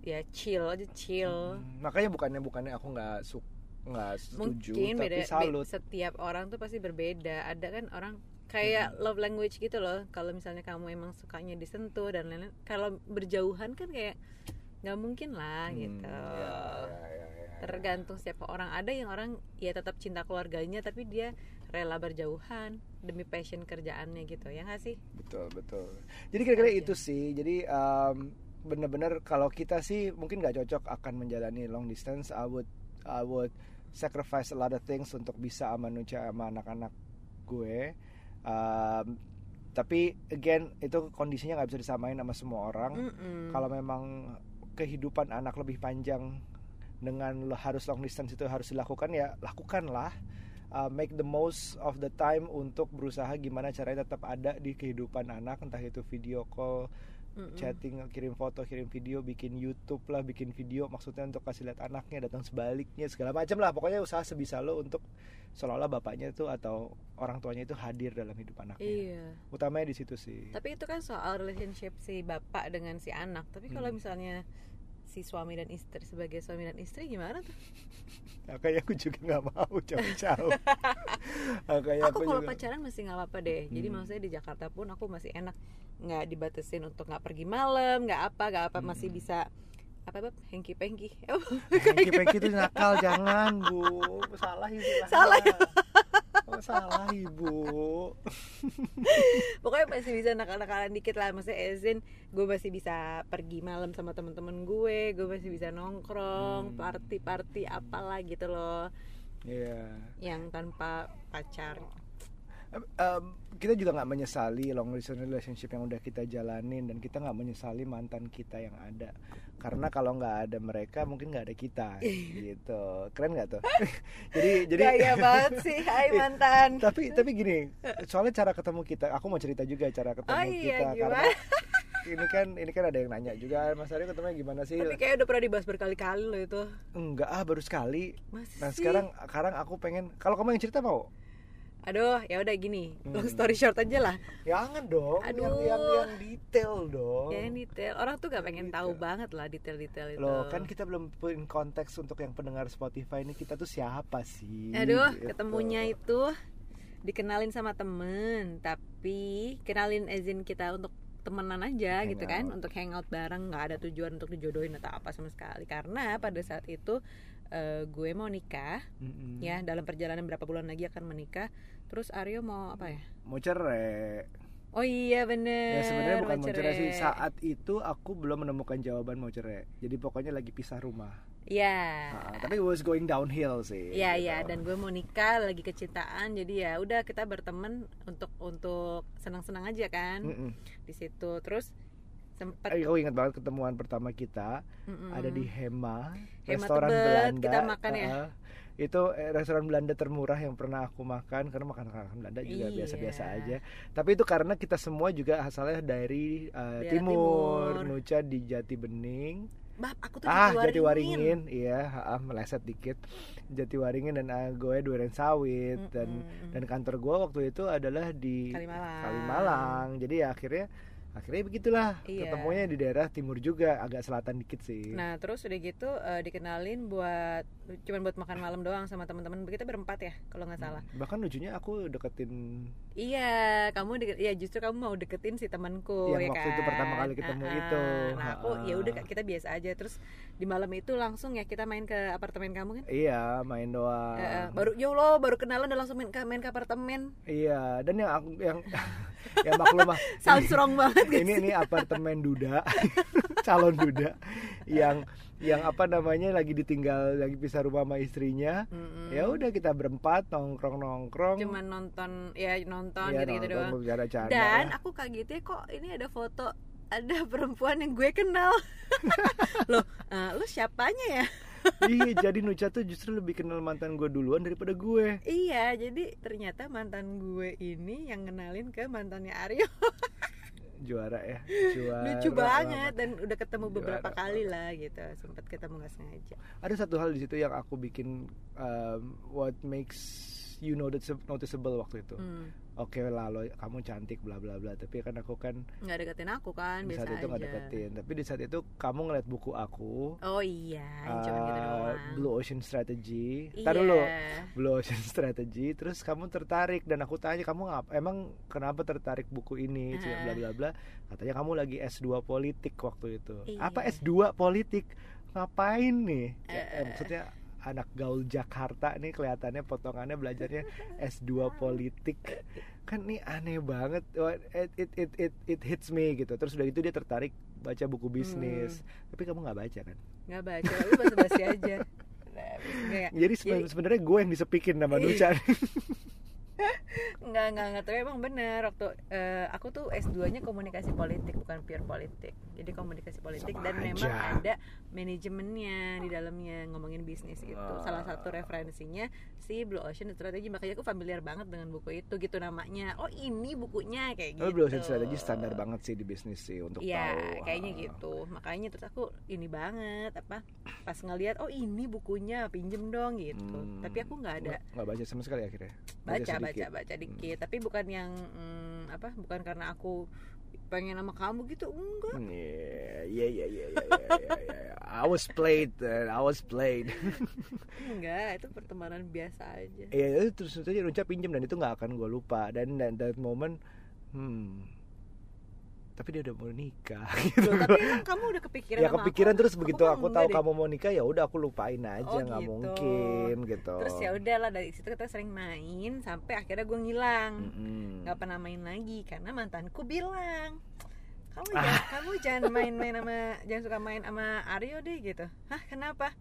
[SPEAKER 1] ya chill aja chill.
[SPEAKER 2] Mm, makanya bukannya bukannya aku nggak su nggak setuju
[SPEAKER 1] mungkin
[SPEAKER 2] tapi
[SPEAKER 1] beda be-
[SPEAKER 2] salut.
[SPEAKER 1] setiap orang tuh pasti berbeda. Ada kan orang kayak love language gitu loh. Kalau misalnya kamu emang sukanya disentuh dan lain-lain kalau berjauhan kan kayak nggak mungkin lah
[SPEAKER 2] Hmm,
[SPEAKER 1] gitu.
[SPEAKER 2] ya, ya, ya, ya,
[SPEAKER 1] tergantung siapa orang. Ada yang orang ya tetap cinta keluarganya tapi dia rela berjauhan demi passion kerjaannya gitu ya nggak sih?
[SPEAKER 2] Betul betul. Jadi kira-kira
[SPEAKER 1] Aja.
[SPEAKER 2] itu sih. Jadi um, bener-bener kalau kita sih mungkin nggak cocok akan menjalani long distance. I would I would sacrifice a lot of things untuk bisa sama Nucha sama anak-anak gue. Um, tapi again itu kondisinya nggak bisa disamain sama semua orang. Kalau memang kehidupan anak lebih panjang dengan lo harus long distance itu harus dilakukan ya lakukanlah Uh, make the most of the time untuk berusaha gimana caranya tetap ada di kehidupan anak entah itu video call
[SPEAKER 1] Mm-mm.
[SPEAKER 2] chatting kirim foto kirim video bikin YouTube lah bikin video maksudnya untuk kasih lihat anaknya datang sebaliknya segala macam lah. Pokoknya usaha sebisa lo untuk seolah-olah bapaknya itu atau orang tuanya itu hadir dalam hidup anaknya.
[SPEAKER 1] Iya.
[SPEAKER 2] Utamanya di situ sih.
[SPEAKER 1] Tapi itu kan soal relationship si bapak dengan si anak. Tapi kalau
[SPEAKER 2] Hmm.
[SPEAKER 1] misalnya si suami dan istri sebagai suami dan istri gimana tuh
[SPEAKER 2] Makanya aku juga nggak mau jauh-jauh.
[SPEAKER 1] Aku
[SPEAKER 2] aku,
[SPEAKER 1] kalau
[SPEAKER 2] juga.
[SPEAKER 1] pacaran masih nggak apa-apa deh jadi
[SPEAKER 2] Hmm.
[SPEAKER 1] maksudnya di Jakarta pun aku masih enak nggak dibatasin untuk nggak pergi malam nggak apa nggak apa masih
[SPEAKER 2] Hmm.
[SPEAKER 1] bisa apa bab hengki pengki
[SPEAKER 2] Pengki pengki itu nakal jangan bu, salah ibu.
[SPEAKER 1] Salah.
[SPEAKER 2] Oh, salah ibu.
[SPEAKER 1] pokoknya masih bisa nakal-nakalan dikit lah maksudnya Ezin gue masih bisa pergi malam sama temen-temen gue gue masih bisa nongkrong
[SPEAKER 2] Hmm.
[SPEAKER 1] party-party apalah gitu loh
[SPEAKER 2] Iya.
[SPEAKER 1] yang tanpa pacar
[SPEAKER 2] Em, kita juga nggak menyesali long distance relationship yang udah kita jalanin dan kita nggak menyesali mantan kita yang ada. Karena kalau nggak ada mereka mungkin nggak ada kita gitu. Keren nggak tuh? Jadi jadi
[SPEAKER 1] gaya banget sih hai mantan.
[SPEAKER 2] Tapi tapi gini soalnya cara ketemu kita aku mau cerita juga cara ketemu
[SPEAKER 1] Oh iya,
[SPEAKER 2] kita karena
[SPEAKER 1] gimana?
[SPEAKER 2] ini kan ini kan ada yang nanya juga Mas Aryo ketemunya gimana sih?
[SPEAKER 1] Tapi kayak udah pernah dibahas berkali-kali loh itu.
[SPEAKER 2] Enggak ah baru sekali.
[SPEAKER 1] Masih
[SPEAKER 2] nah sekarang sekarang aku pengen kalau kamu yang cerita mau
[SPEAKER 1] aduh ya udah gini. Long
[SPEAKER 2] Hmm.
[SPEAKER 1] story short aja lah.
[SPEAKER 2] Jangan dong yang
[SPEAKER 1] Aduh.
[SPEAKER 2] yang yang detail dong.
[SPEAKER 1] Ya ini detail. Orang tuh gak pengen tahu
[SPEAKER 2] Gitu.
[SPEAKER 1] banget lah detail-detail itu.
[SPEAKER 2] Loh kan kita belum put konteks untuk yang pendengar Spotify ini. Kita tuh siapa sih?
[SPEAKER 1] Aduh
[SPEAKER 2] Gitu.
[SPEAKER 1] ketemunya itu dikenalin sama temen. Tapi kenalin izin kita untuk temenan aja gitu kan.
[SPEAKER 2] Hangout.
[SPEAKER 1] untuk hangout bareng. Nggak ada tujuan untuk dijodohin atau apa sama sekali. Karena pada saat itu eh, gue mau nikah
[SPEAKER 2] Mm-mm.
[SPEAKER 1] ya dalam perjalanan berapa bulan lagi akan menikah terus Aryo mau apa ya
[SPEAKER 2] mau cerai
[SPEAKER 1] oh iya bener
[SPEAKER 2] ya sebenarnya bukan
[SPEAKER 1] mau
[SPEAKER 2] mau cerai sih
[SPEAKER 1] cerai.
[SPEAKER 2] saat itu aku belum menemukan jawaban mau cerai jadi pokoknya lagi pisah rumah
[SPEAKER 1] Iya.
[SPEAKER 2] Ah, tapi it was going downhill sih
[SPEAKER 1] Iya
[SPEAKER 2] gitu.
[SPEAKER 1] iya dan gue mau nikah lagi kecintaan jadi ya udah kita berteman untuk untuk senang-senang aja kan
[SPEAKER 2] Mm-mm.
[SPEAKER 1] di situ terus sempet
[SPEAKER 2] Eh, Aku ingat banget ketemuan pertama kita
[SPEAKER 1] mm-mm.
[SPEAKER 2] ada di Hema,
[SPEAKER 1] Hema
[SPEAKER 2] restoran
[SPEAKER 1] Tebet,
[SPEAKER 2] Belanda.
[SPEAKER 1] kita makan ya?
[SPEAKER 2] Ah, itu eh, restoran Belanda termurah yang pernah aku makan karena makan makanan Belanda juga
[SPEAKER 1] Iya.
[SPEAKER 2] biasa-biasa aja. Tapi itu karena kita semua juga asalnya dari eh,
[SPEAKER 1] Daerah
[SPEAKER 2] timur,
[SPEAKER 1] timur.
[SPEAKER 2] Nuca di Jati Bening.
[SPEAKER 1] Bab aku tuh
[SPEAKER 2] ah,
[SPEAKER 1] Jatiwaringin.
[SPEAKER 2] Jatiwaringin, iya, ah, meleset dikit. Jatiwaringin dan ah, gue Duren Sawit dan
[SPEAKER 1] Mm-mm.
[SPEAKER 2] dan kantor gue waktu itu adalah di
[SPEAKER 1] Kalimalang.
[SPEAKER 2] Kalimalang. Jadi ya akhirnya akhirnya begitulah
[SPEAKER 1] Iya.
[SPEAKER 2] ketemunya di daerah timur juga agak selatan dikit sih.
[SPEAKER 1] Nah terus udah gitu eh, dikenalin buat cuman buat makan malam doang sama teman-teman kita berempat ya kalau nggak salah.
[SPEAKER 2] Bahkan lucunya aku deketin
[SPEAKER 1] Iya kamu deket, ya justru kamu mau deketin si temanku
[SPEAKER 2] Yang
[SPEAKER 1] ya
[SPEAKER 2] waktu itu
[SPEAKER 1] kan?
[SPEAKER 2] pertama kali ketemu
[SPEAKER 1] Ah, ah.
[SPEAKER 2] itu.
[SPEAKER 1] Nah aku
[SPEAKER 2] Ah,
[SPEAKER 1] ya udah
[SPEAKER 2] ah.
[SPEAKER 1] kita biasa aja terus di malam itu langsung ya kita main ke apartemen kamu kan?
[SPEAKER 2] iya main doang.
[SPEAKER 1] Eh, baru ya Allah baru kenalan udah langsung main ke main ke apartemen.
[SPEAKER 2] Iya dan yang aku yang yang maklum ah
[SPEAKER 1] Sound strong banget
[SPEAKER 2] ini
[SPEAKER 1] sih?
[SPEAKER 2] ini apartemen duda calon duda yang yang apa namanya lagi ditinggal lagi pisah rumah sama istrinya
[SPEAKER 1] Mm-mm.
[SPEAKER 2] ya udah kita berempat nongkrong nongkrong
[SPEAKER 1] Cuman nonton ya nonton
[SPEAKER 2] ya,
[SPEAKER 1] gitu-gitu
[SPEAKER 2] nongkrong
[SPEAKER 1] doang. Dan
[SPEAKER 2] ya.
[SPEAKER 1] aku kagetnya kok ini ada foto ada perempuan yang gue kenal. Loh, eh, lu siapanya ya?
[SPEAKER 2] iya jadi Nucha tuh justru lebih kenal mantan gue duluan daripada gue
[SPEAKER 1] Iya, jadi ternyata mantan gue ini yang kenalin ke mantannya Aryo.
[SPEAKER 2] juara ya juara
[SPEAKER 1] Lucu banget dan udah ketemu
[SPEAKER 2] Juara
[SPEAKER 1] beberapa kali lah gitu. Sempat ketemu nggak sengaja.
[SPEAKER 2] ada satu hal di situ yang aku bikin um, what makes you notice- noticeable waktu itu
[SPEAKER 1] Hmm.
[SPEAKER 2] Oke lah lo kamu cantik bla bla bla tapi kan aku kan
[SPEAKER 1] nggak deketin aku kan,
[SPEAKER 2] di
[SPEAKER 1] biasa
[SPEAKER 2] saat itu nggak deketin tapi di saat itu kamu ngeliat buku aku
[SPEAKER 1] Oh iya, yang cuman gitu
[SPEAKER 2] uh,
[SPEAKER 1] doang.
[SPEAKER 2] Blue Ocean Strategy
[SPEAKER 1] Iya.
[SPEAKER 2] Ntar dulu Blue Ocean Strategy terus kamu tertarik dan aku tanya kamu ngap emang kenapa tertarik buku ini Cuma
[SPEAKER 1] Ah.
[SPEAKER 2] bla bla bla katanya kamu lagi S2 politik waktu itu
[SPEAKER 1] Iya.
[SPEAKER 2] apa S2 politik ngapain nih Ya,
[SPEAKER 1] Eh.
[SPEAKER 2] eh, maksudnya anak gaul Jakarta nih kelihatannya potongannya belajarnya S2 politik. Kan nih aneh banget. It, it, it, it, it hits me gitu. Terus udah itu dia tertarik baca buku bisnis. Tapi kamu nggak baca kan?
[SPEAKER 1] Nggak baca tapi basa-basi aja. Nah,
[SPEAKER 2] jadi seben- sebenarnya gue yang disepikin sama
[SPEAKER 1] Iya.
[SPEAKER 2] Nucha
[SPEAKER 1] Nggak, nggak, nggak, tapi emang bener waktu eh, aku tuh S2-nya komunikasi politik bukan pure politik. Jadi komunikasi politik
[SPEAKER 2] Sama
[SPEAKER 1] dan memang
[SPEAKER 2] aja.
[SPEAKER 1] ada manajemennya di dalamnya ngomongin bisnis itu.
[SPEAKER 2] Ah.
[SPEAKER 1] Salah satu referensinya si Blue Ocean Strategy makanya aku familiar banget dengan buku itu gitu namanya. Oh, ini bukunya kayak gitu.
[SPEAKER 2] Oh, Blue Ocean Strategy standar banget sih di bisnis sih untuk
[SPEAKER 1] Iya,
[SPEAKER 2] tahu.
[SPEAKER 1] kayaknya
[SPEAKER 2] Ah.
[SPEAKER 1] gitu. Makanya terus aku ini banget apa pas ngeliat oh ini bukunya pinjem dong gitu.
[SPEAKER 2] Hmm.
[SPEAKER 1] Tapi aku nggak ada
[SPEAKER 2] nggak baca sama sekali akhirnya
[SPEAKER 1] baca baca
[SPEAKER 2] sedikit.
[SPEAKER 1] baca
[SPEAKER 2] Hmm.
[SPEAKER 1] dikit tapi bukan yang mm, apa bukan karena aku pengen sama kamu gitu enggak
[SPEAKER 2] Hmm, Iya, iya, iya, iya, iya, iya, iya, iya. I was played, uh, I was played.
[SPEAKER 1] enggak itu pertemanan biasa aja
[SPEAKER 2] Iya, itu terus saja Runca pinjam dan itu nggak akan gue lupa dan dan that moment, hmm, tapi dia udah mau nikah. Gitu.
[SPEAKER 1] Loh, tapi emang kamu udah kepikiran
[SPEAKER 2] ya
[SPEAKER 1] sama
[SPEAKER 2] kepikiran
[SPEAKER 1] aku?
[SPEAKER 2] terus begitu
[SPEAKER 1] mah
[SPEAKER 2] aku tahu
[SPEAKER 1] deh.
[SPEAKER 2] kamu mau nikah ya udah aku lupain aja
[SPEAKER 1] Oh,
[SPEAKER 2] nggak
[SPEAKER 1] gitu.
[SPEAKER 2] mungkin gitu.
[SPEAKER 1] terus ya udahlah dari situ kita sering main sampai akhirnya gue ngilang nggak pernah main lagi karena mantanku bilang kamu
[SPEAKER 2] Ah.
[SPEAKER 1] jangan kamu jangan main-main sama jangan suka main sama Aryo deh gitu hah kenapa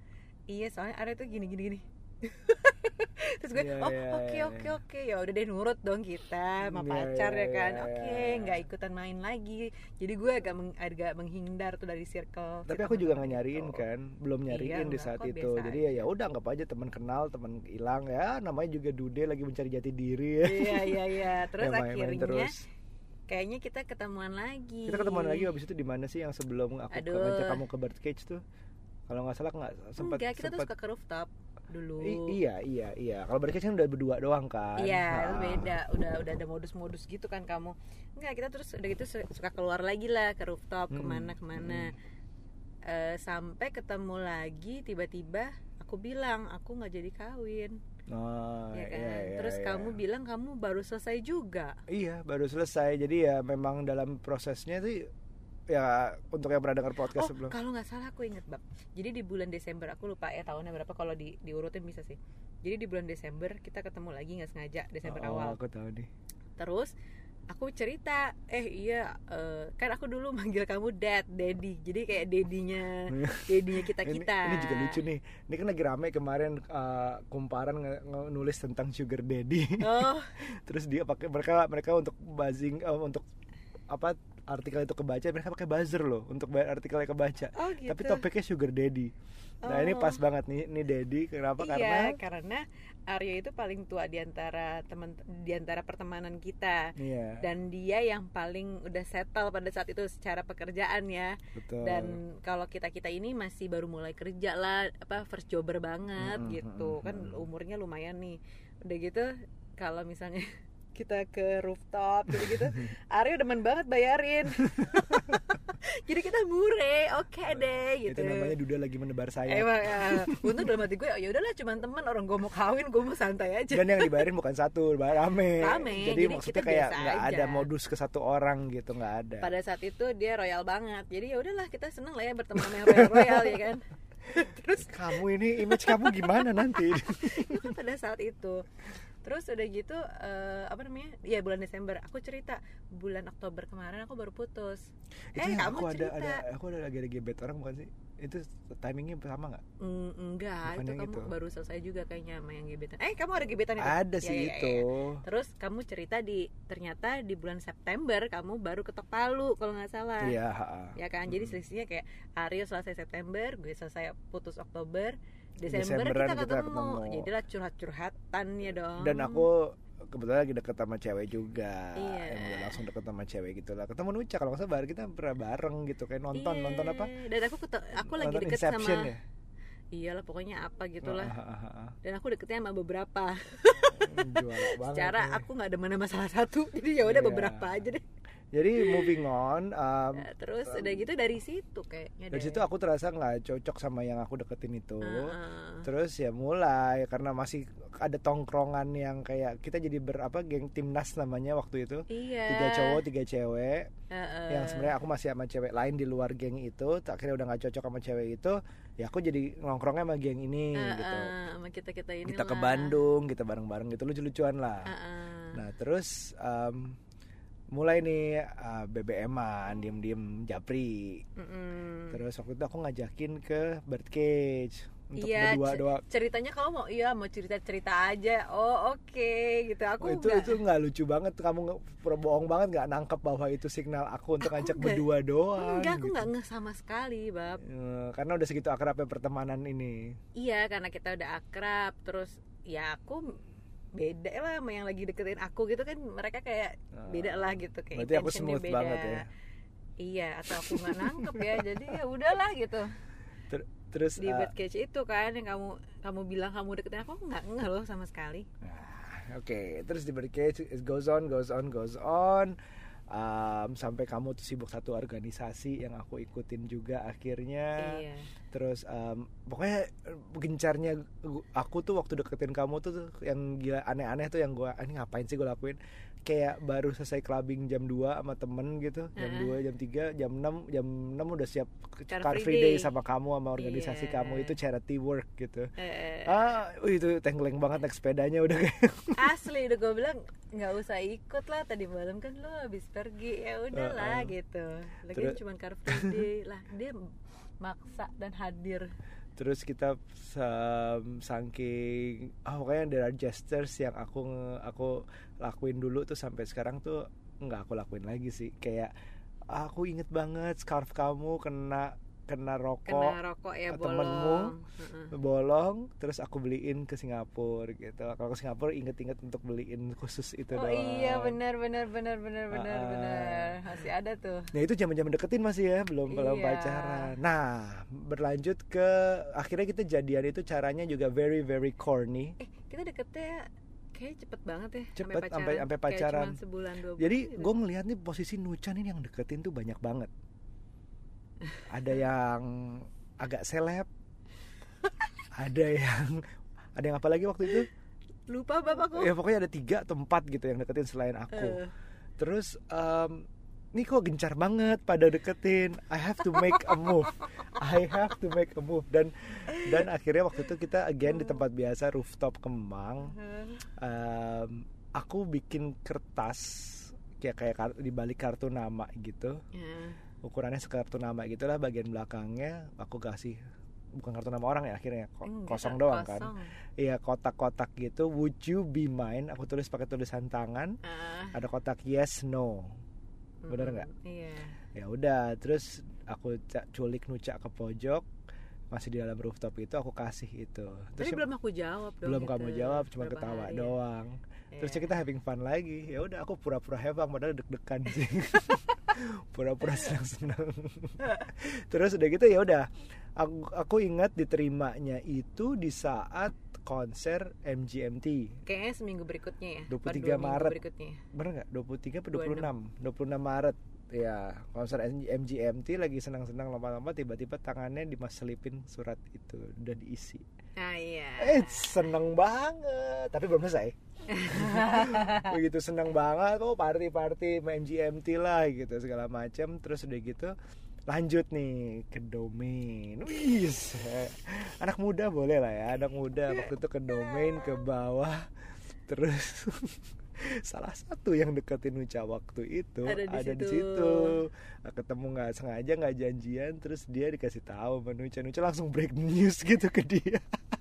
[SPEAKER 1] iya soalnya Aryo tuh gini gini gini terus gue
[SPEAKER 2] Iya,
[SPEAKER 1] oh
[SPEAKER 2] iya,
[SPEAKER 1] oke
[SPEAKER 2] iya,
[SPEAKER 1] oke
[SPEAKER 2] iya.
[SPEAKER 1] oke ya udah deh nurut dong kita sama
[SPEAKER 2] Iya,
[SPEAKER 1] pacar
[SPEAKER 2] iya,
[SPEAKER 1] ya kan
[SPEAKER 2] iya,
[SPEAKER 1] oke
[SPEAKER 2] iya.
[SPEAKER 1] nggak ikutan main lagi jadi gue agak meng- agak menghindar tuh dari circle
[SPEAKER 2] Tapi aku juga nggak
[SPEAKER 1] teman-teman
[SPEAKER 2] nyariin
[SPEAKER 1] itu.
[SPEAKER 2] kan, belum nyariin di
[SPEAKER 1] enggak,
[SPEAKER 2] saat itu. Jadi ya ya udah anggap aja teman kenal, teman hilang ya, namanya juga Dude lagi mencari jati diri ya.
[SPEAKER 1] iya iya iya terus
[SPEAKER 2] Ya, main-main
[SPEAKER 1] akhirnya
[SPEAKER 2] terus.
[SPEAKER 1] kayaknya kita ketemuan lagi
[SPEAKER 2] Kita ketemuan lagi habis itu di mana sih yang sebelum aku ngajak kamu ke Birdcage tuh? Kalau nggak salah nggak sempat
[SPEAKER 1] kita tuh
[SPEAKER 2] sempat
[SPEAKER 1] suka ke rooftop dulu
[SPEAKER 2] I- iya iya iya. Kalau Birdcage kan udah berdua doang kan.
[SPEAKER 1] Iya,
[SPEAKER 2] Ha.
[SPEAKER 1] beda. Udah udah ada modus-modus gitu kan kamu. Enggak, kita terus udah gitu su- suka keluar lagi lah ke rooftop,
[SPEAKER 2] Hmm,
[SPEAKER 1] ke mana ke mana. Eh, sampai ketemu lagi tiba-tiba aku bilang aku nggak jadi kawin,
[SPEAKER 2] Oh,
[SPEAKER 1] ya
[SPEAKER 2] iya,
[SPEAKER 1] kan.
[SPEAKER 2] iya,
[SPEAKER 1] terus
[SPEAKER 2] iya.
[SPEAKER 1] kamu bilang kamu baru selesai juga.
[SPEAKER 2] Iya, baru selesai. Jadi ya memang dalam prosesnya sih ya untuk yang pernah dengar
[SPEAKER 1] Oh,
[SPEAKER 2] podcast sebelum.
[SPEAKER 1] kalau nggak salah aku inget bab. Jadi di bulan Desember aku lupa ya tahunnya berapa kalau di diurutin bisa sih. Jadi di bulan Desember kita ketemu lagi nggak sengaja Desember
[SPEAKER 2] oh,
[SPEAKER 1] awal.
[SPEAKER 2] aku tahu nih.
[SPEAKER 1] terus aku cerita eh iya eh, kan aku dulu manggil kamu dad daddy jadi kayak dedinya dedinya kita
[SPEAKER 2] Ini,
[SPEAKER 1] kita
[SPEAKER 2] ini juga lucu nih. Ini kan lagi rame kemarin uh, kumparan nge- nge- nulis tentang sugar daddy.
[SPEAKER 1] oh
[SPEAKER 2] Terus dia pakai mereka mereka untuk buzzing uh, untuk apa artikel itu kebaca mereka pakai buzzer loh untuk ba- artikelnya kebaca.
[SPEAKER 1] oh gitu
[SPEAKER 2] Tapi topiknya sugar daddy. Nah ini
[SPEAKER 1] Oh.
[SPEAKER 2] pas banget nih ini daddy kenapa?
[SPEAKER 1] iya
[SPEAKER 2] Karena
[SPEAKER 1] karena Arya itu paling tua di antara teman di antara pertemanan kita
[SPEAKER 2] iya
[SPEAKER 1] dan dia yang paling udah settle pada saat itu secara pekerjaan ya
[SPEAKER 2] betul.
[SPEAKER 1] dan kalau kita kita ini masih baru mulai kerja lah apa first jobber banget
[SPEAKER 2] Mm-mm,
[SPEAKER 1] gitu kan umurnya lumayan nih udah gitu kalau misalnya kita ke rooftop gitu gitu Arya demen banget bayarin. Jadi kita mure oke deh gitu.
[SPEAKER 2] itu namanya Duda lagi menebar sayap.
[SPEAKER 1] emang ya. Untung dalam hati gue ya udahlah cuman teman orang gue mau kawin gue mau santai aja.
[SPEAKER 2] Dan yang dibayarin bukan satu, rame.
[SPEAKER 1] Rame,
[SPEAKER 2] Jadi,
[SPEAKER 1] jadi
[SPEAKER 2] maksudnya
[SPEAKER 1] kita
[SPEAKER 2] kayak nggak ada modus ke satu orang gitu, nggak ada.
[SPEAKER 1] pada saat itu dia royal banget. Jadi ya udahlah kita seneng lah ya berteman sama yang royal royal ya kan. Terus
[SPEAKER 2] Kamu ini image kamu gimana nanti?
[SPEAKER 1] itu kan pada saat itu terus udah gitu eh, apa namanya ya bulan Desember aku cerita bulan Oktober kemarin aku baru putus
[SPEAKER 2] itu
[SPEAKER 1] eh kamu
[SPEAKER 2] aku ada
[SPEAKER 1] cerita
[SPEAKER 2] ada aku ada lagi ada gebet orang bukan sih? Itu timingnya sama nggak?
[SPEAKER 1] Mm, enggak
[SPEAKER 2] Bukan
[SPEAKER 1] itu kamu
[SPEAKER 2] itu.
[SPEAKER 1] baru selesai juga kayaknya sama yang gebetan eh kamu ada gebetan itu
[SPEAKER 2] Ada
[SPEAKER 1] Ya,
[SPEAKER 2] sih
[SPEAKER 1] ya, ya,
[SPEAKER 2] itu.
[SPEAKER 1] ya. terus kamu cerita di ternyata di bulan September kamu baru ketok palu kalau nggak salah
[SPEAKER 2] Iya.
[SPEAKER 1] ya kan jadi
[SPEAKER 2] Mm.
[SPEAKER 1] selisihnya kayak Aryo selesai September gue selesai putus Oktober Desember
[SPEAKER 2] Desemberan
[SPEAKER 1] kita
[SPEAKER 2] kita
[SPEAKER 1] ketemu,
[SPEAKER 2] ketemu.
[SPEAKER 1] jadilah curhat-curhatan ya dong.
[SPEAKER 2] Dan aku kebetulan lagi deket sama cewek juga.
[SPEAKER 1] Iya.
[SPEAKER 2] yang udah langsung deket sama cewek gitu lah. Ketemu Nuca kalau nggak salah bareng kita pernah bareng gitu. Kayak nonton
[SPEAKER 1] Iya,
[SPEAKER 2] nonton apa?
[SPEAKER 1] Dan aku aku lagi
[SPEAKER 2] nonton
[SPEAKER 1] deket
[SPEAKER 2] Inception
[SPEAKER 1] sama
[SPEAKER 2] ya?
[SPEAKER 1] Iyalah pokoknya apa gitulah
[SPEAKER 2] Ah, ah, ah, ah.
[SPEAKER 1] dan aku deketnya sama beberapa. Secara
[SPEAKER 2] nih.
[SPEAKER 1] aku nggak ada mana masalah satu. Jadi ya udah
[SPEAKER 2] Iya.
[SPEAKER 1] beberapa aja deh
[SPEAKER 2] jadi moving on um,
[SPEAKER 1] Ya, terus udah gitu dari situ kayaknya
[SPEAKER 2] dari
[SPEAKER 1] deh.
[SPEAKER 2] situ aku terasa nggak cocok sama yang aku deketin itu.
[SPEAKER 1] Heeh.
[SPEAKER 2] terus ya mulai karena masih ada tongkrongan yang kayak kita jadi berapa geng timnas namanya waktu itu.
[SPEAKER 1] Iya.
[SPEAKER 2] Tiga cowok tiga cewek.
[SPEAKER 1] Heeh.
[SPEAKER 2] yang sebenarnya aku masih sama cewek lain di luar geng itu akhirnya udah nggak cocok sama cewek itu ya aku jadi nongkrongnya sama geng ini
[SPEAKER 1] Heeh,
[SPEAKER 2] gitu.
[SPEAKER 1] sama kita kita ini
[SPEAKER 2] kita ke Bandung kita bareng-bareng gitu lucu-lucuan lah. Nah terus um, mulai nih uh, BBM-an diem-diem japri. Terus waktu itu aku ngajakin ke Birdcage untuk
[SPEAKER 1] iya
[SPEAKER 2] berdua doang.
[SPEAKER 1] ceritanya kamu mau iya mau cerita cerita aja. Oh oke gitu. Aku
[SPEAKER 2] Oh, itu
[SPEAKER 1] nggak-
[SPEAKER 2] itu nggak lucu banget. Kamu nge- bohong banget nggak nangkep bahwa itu signal aku untuk
[SPEAKER 1] Aku
[SPEAKER 2] ngajak
[SPEAKER 1] nggak-
[SPEAKER 2] berdua doang
[SPEAKER 1] enggak aku
[SPEAKER 2] gitu.
[SPEAKER 1] nggak ngeh sama sekali bab.
[SPEAKER 2] Eh, karena udah segitu akrabnya pertemanan ini.
[SPEAKER 1] Iya karena kita udah akrab. Terus ya aku beda lah sama yang lagi deketin aku gitu kan mereka kayak
[SPEAKER 2] Ah.
[SPEAKER 1] beda lah gitu kayak
[SPEAKER 2] berarti aku smooth banget ya
[SPEAKER 1] iya atau aku nggak nangkep ya jadi ya udahlah gitu
[SPEAKER 2] Ter- terus
[SPEAKER 1] di
[SPEAKER 2] eh,
[SPEAKER 1] birdcage itu kan yang kamu kamu bilang kamu deketin aku nggak ngeh loh sama sekali
[SPEAKER 2] Nah, Oke, terus di Birdcage it goes on, goes on, goes on. Um, sampai kamu tuh sibuk satu organisasi yang aku ikutin juga akhirnya.
[SPEAKER 1] iya
[SPEAKER 2] Terus um, pokoknya gencarnya aku tuh waktu deketin kamu tuh, yang gila aneh-aneh tuh yang gua "Ah, ini ngapain sih gue lakuin? Kayak baru selesai clubbing jam 2 sama temen gitu. Jam. 2, jam 3, jam 6, jam 6 udah siap
[SPEAKER 1] Car
[SPEAKER 2] car
[SPEAKER 1] free
[SPEAKER 2] day
[SPEAKER 1] day.
[SPEAKER 2] sama kamu sama organisasi
[SPEAKER 1] Iya.
[SPEAKER 2] kamu itu charity work gitu.
[SPEAKER 1] Eh,
[SPEAKER 2] Ah, wih, itu tenggeleng banget naik sepedanya udah kayak
[SPEAKER 1] asli udah gue bilang nggak usah ikut lah tadi malam kan lo habis pergi ya udahlah
[SPEAKER 2] Heeh.
[SPEAKER 1] gitu. Lagi
[SPEAKER 2] Terus-
[SPEAKER 1] cuma car free day lah dia maksa dan hadir.
[SPEAKER 2] Terus kita sam- saking ah pokoknya there are gestures yang aku aku lakuin dulu tuh sampai sekarang tuh nggak aku lakuin lagi sih. Kayak ah, aku inget banget scarf kamu kena kena rokok
[SPEAKER 1] kena rokok ya
[SPEAKER 2] temenmu
[SPEAKER 1] bolong
[SPEAKER 2] bolong terus aku beliin ke Singapura gitu kalau ke Singapura inget-inget untuk beliin khusus itu
[SPEAKER 1] oh
[SPEAKER 2] doang
[SPEAKER 1] iya benar benar benar benar benar
[SPEAKER 2] ah.
[SPEAKER 1] benar masih ada tuh
[SPEAKER 2] Nah itu zaman-zaman deketin masih ya, belum belum
[SPEAKER 1] Iya.
[SPEAKER 2] pacaran. Nah berlanjut ke akhirnya kita jadian itu caranya juga very very corny.
[SPEAKER 1] eh kita deketnya kayak cepet banget ya
[SPEAKER 2] Cepet, sampai- sampai
[SPEAKER 1] Kayak
[SPEAKER 2] pacaran.
[SPEAKER 1] sebulan dua bulan
[SPEAKER 2] Jadi
[SPEAKER 1] gitu.
[SPEAKER 2] gue ngeliat nih posisi Nucan ini yang deketin tuh banyak banget. Ada yang agak seleb, ada yang ada yang apa lagi waktu itu?
[SPEAKER 1] lupa bapakku
[SPEAKER 2] Ya pokoknya ada tiga atau empat gitu yang deketin selain aku.
[SPEAKER 1] Eh,
[SPEAKER 2] Terus em, ini kok gencar banget pada deketin. I have to make a move. I have to make a move dan dan akhirnya waktu itu kita again di tempat biasa rooftop Kemang. Em, aku bikin kertas kayak kayak di balik kartu nama gitu.
[SPEAKER 1] ya.
[SPEAKER 2] Ukurannya sekartu nama gitulah bagian belakangnya aku kasih bukan kartu nama orang ya akhirnya ko-
[SPEAKER 1] Enggak,
[SPEAKER 2] kosong doang kan.
[SPEAKER 1] kosong.
[SPEAKER 2] Iya kotak-kotak gitu. Would you be mine? Aku tulis pakai tulisan tangan.
[SPEAKER 1] Ah,
[SPEAKER 2] Ada kotak yes no. Bener
[SPEAKER 1] mm,
[SPEAKER 2] nggak?
[SPEAKER 1] iya
[SPEAKER 2] ya udah terus aku culik nucak ke pojok masih di dalam rooftop itu aku kasih itu terus
[SPEAKER 1] Tapi belum aku jawab dong
[SPEAKER 2] belum
[SPEAKER 1] gitu.
[SPEAKER 2] kamu jawab cuma
[SPEAKER 1] Berapa
[SPEAKER 2] ketawa
[SPEAKER 1] hari.
[SPEAKER 2] doang terus
[SPEAKER 1] Iya.
[SPEAKER 2] kita having fun lagi. Ya udah aku pura-pura fun padahal deg-degan sih. Pura-pura senang-senang. Terus udah gitu ya udah. Aku aku ingat diterimanya itu di saat konser MGMT
[SPEAKER 1] Kayaknya seminggu berikutnya ya
[SPEAKER 2] 23
[SPEAKER 1] apa dua minggu
[SPEAKER 2] Maret.
[SPEAKER 1] berikutnya.
[SPEAKER 2] Bener nggak? 23 atau 26 26 Maret. Ya konser MGMT lagi senang-senang lomba-lomba tiba-tiba tangannya dimaselipin surat itu udah diisi.
[SPEAKER 1] Ah iya.
[SPEAKER 2] Eh seneng banget. Tapi belum selesai begitu seneng banget oh party party main MGMT lah gitu segala macam terus udah gitu lanjut nih ke domain. Wis. Anak muda boleh lah ya anak muda. Waktu itu ke domain ke bawah. Terus salah satu yang deketin Nuca waktu itu
[SPEAKER 1] Ada di
[SPEAKER 2] ada di
[SPEAKER 1] situ.
[SPEAKER 2] situ. Nah, ketemu nggak sengaja nggak janjian terus dia dikasih tahu sama Nuca Nuca langsung break news gitu ke dia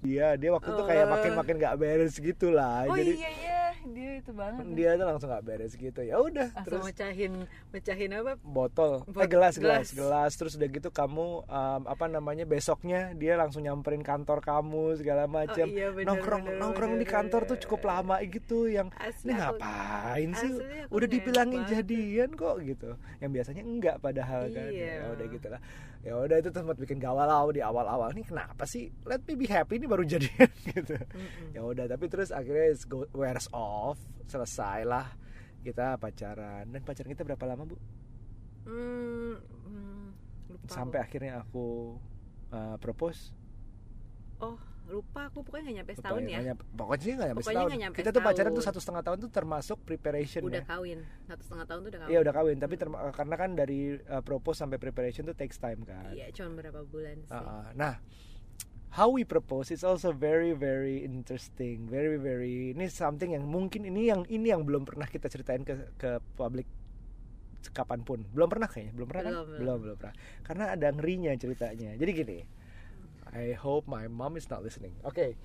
[SPEAKER 2] dia dia waktu itu kayak
[SPEAKER 1] Oh.
[SPEAKER 2] makin makin nggak beres gitu lah
[SPEAKER 1] Oh
[SPEAKER 2] jadi
[SPEAKER 1] iya iya. Dia itu banget
[SPEAKER 2] dia tuh langsung nggak beres gitu. Ya udah terus
[SPEAKER 1] mecahin mecahin apa?
[SPEAKER 2] Botol. Eh
[SPEAKER 1] Bot-
[SPEAKER 2] gelas gelas.
[SPEAKER 1] gelas.
[SPEAKER 2] gelas. Terus udah gitu kamu um, apa namanya besoknya dia langsung nyamperin kantor kamu segala macam
[SPEAKER 1] Oh iya, bener,
[SPEAKER 2] nongkrong
[SPEAKER 1] bener,
[SPEAKER 2] nongkrong
[SPEAKER 1] bener,
[SPEAKER 2] di kantor tuh
[SPEAKER 1] bener.
[SPEAKER 2] cukup lama gitu yang
[SPEAKER 1] Asli
[SPEAKER 2] ini ngapain sih?
[SPEAKER 1] asli
[SPEAKER 2] udah dibilangin jadian kok gitu. Yang biasanya enggak padahal kan.
[SPEAKER 1] Iya.
[SPEAKER 2] ya udah gitu lah ya udah itu tempat bikin gawalau di awal-awal. Nih kenapa sih? Let me be happy ini baru jadian gitu.
[SPEAKER 1] Mm-mm.
[SPEAKER 2] ya udah tapi terus akhirnya it's go, wears off selesai lah kita pacaran. Dan pacaran kita berapa lama bu?
[SPEAKER 1] Hmm, hmm, lupa
[SPEAKER 2] sampai
[SPEAKER 1] aku.
[SPEAKER 2] akhirnya aku uh, propose.
[SPEAKER 1] Oh lupa aku. Pokoknya nggak nyampe setahun ya
[SPEAKER 2] nyampe- pokoknya sih nggak nyampe
[SPEAKER 1] Pokoknya
[SPEAKER 2] setahun.
[SPEAKER 1] nyampe
[SPEAKER 2] kita tuh pacaran
[SPEAKER 1] setahun.
[SPEAKER 2] tuh satu setengah tahun tuh termasuk preparation
[SPEAKER 1] udah
[SPEAKER 2] ya.
[SPEAKER 1] kawin. Satu setengah tahun tuh udah kawin.
[SPEAKER 2] Iya udah kawin. Tapi terma- karena kan dari uh, propose sampai preparation tuh takes time kan.
[SPEAKER 1] Iya, cuma berapa bulan sih.
[SPEAKER 2] Uh, uh, nah how we propose is also very very interesting very very ini something yang mungkin ini yang ini yang belum pernah kita ceritain ke ke publik kapan pun belum pernah kayaknya belum pernah kan?
[SPEAKER 1] Belum, belum.
[SPEAKER 2] belum belum pernah karena ada ngerinya ceritanya jadi gini I hope my mom is not listening oke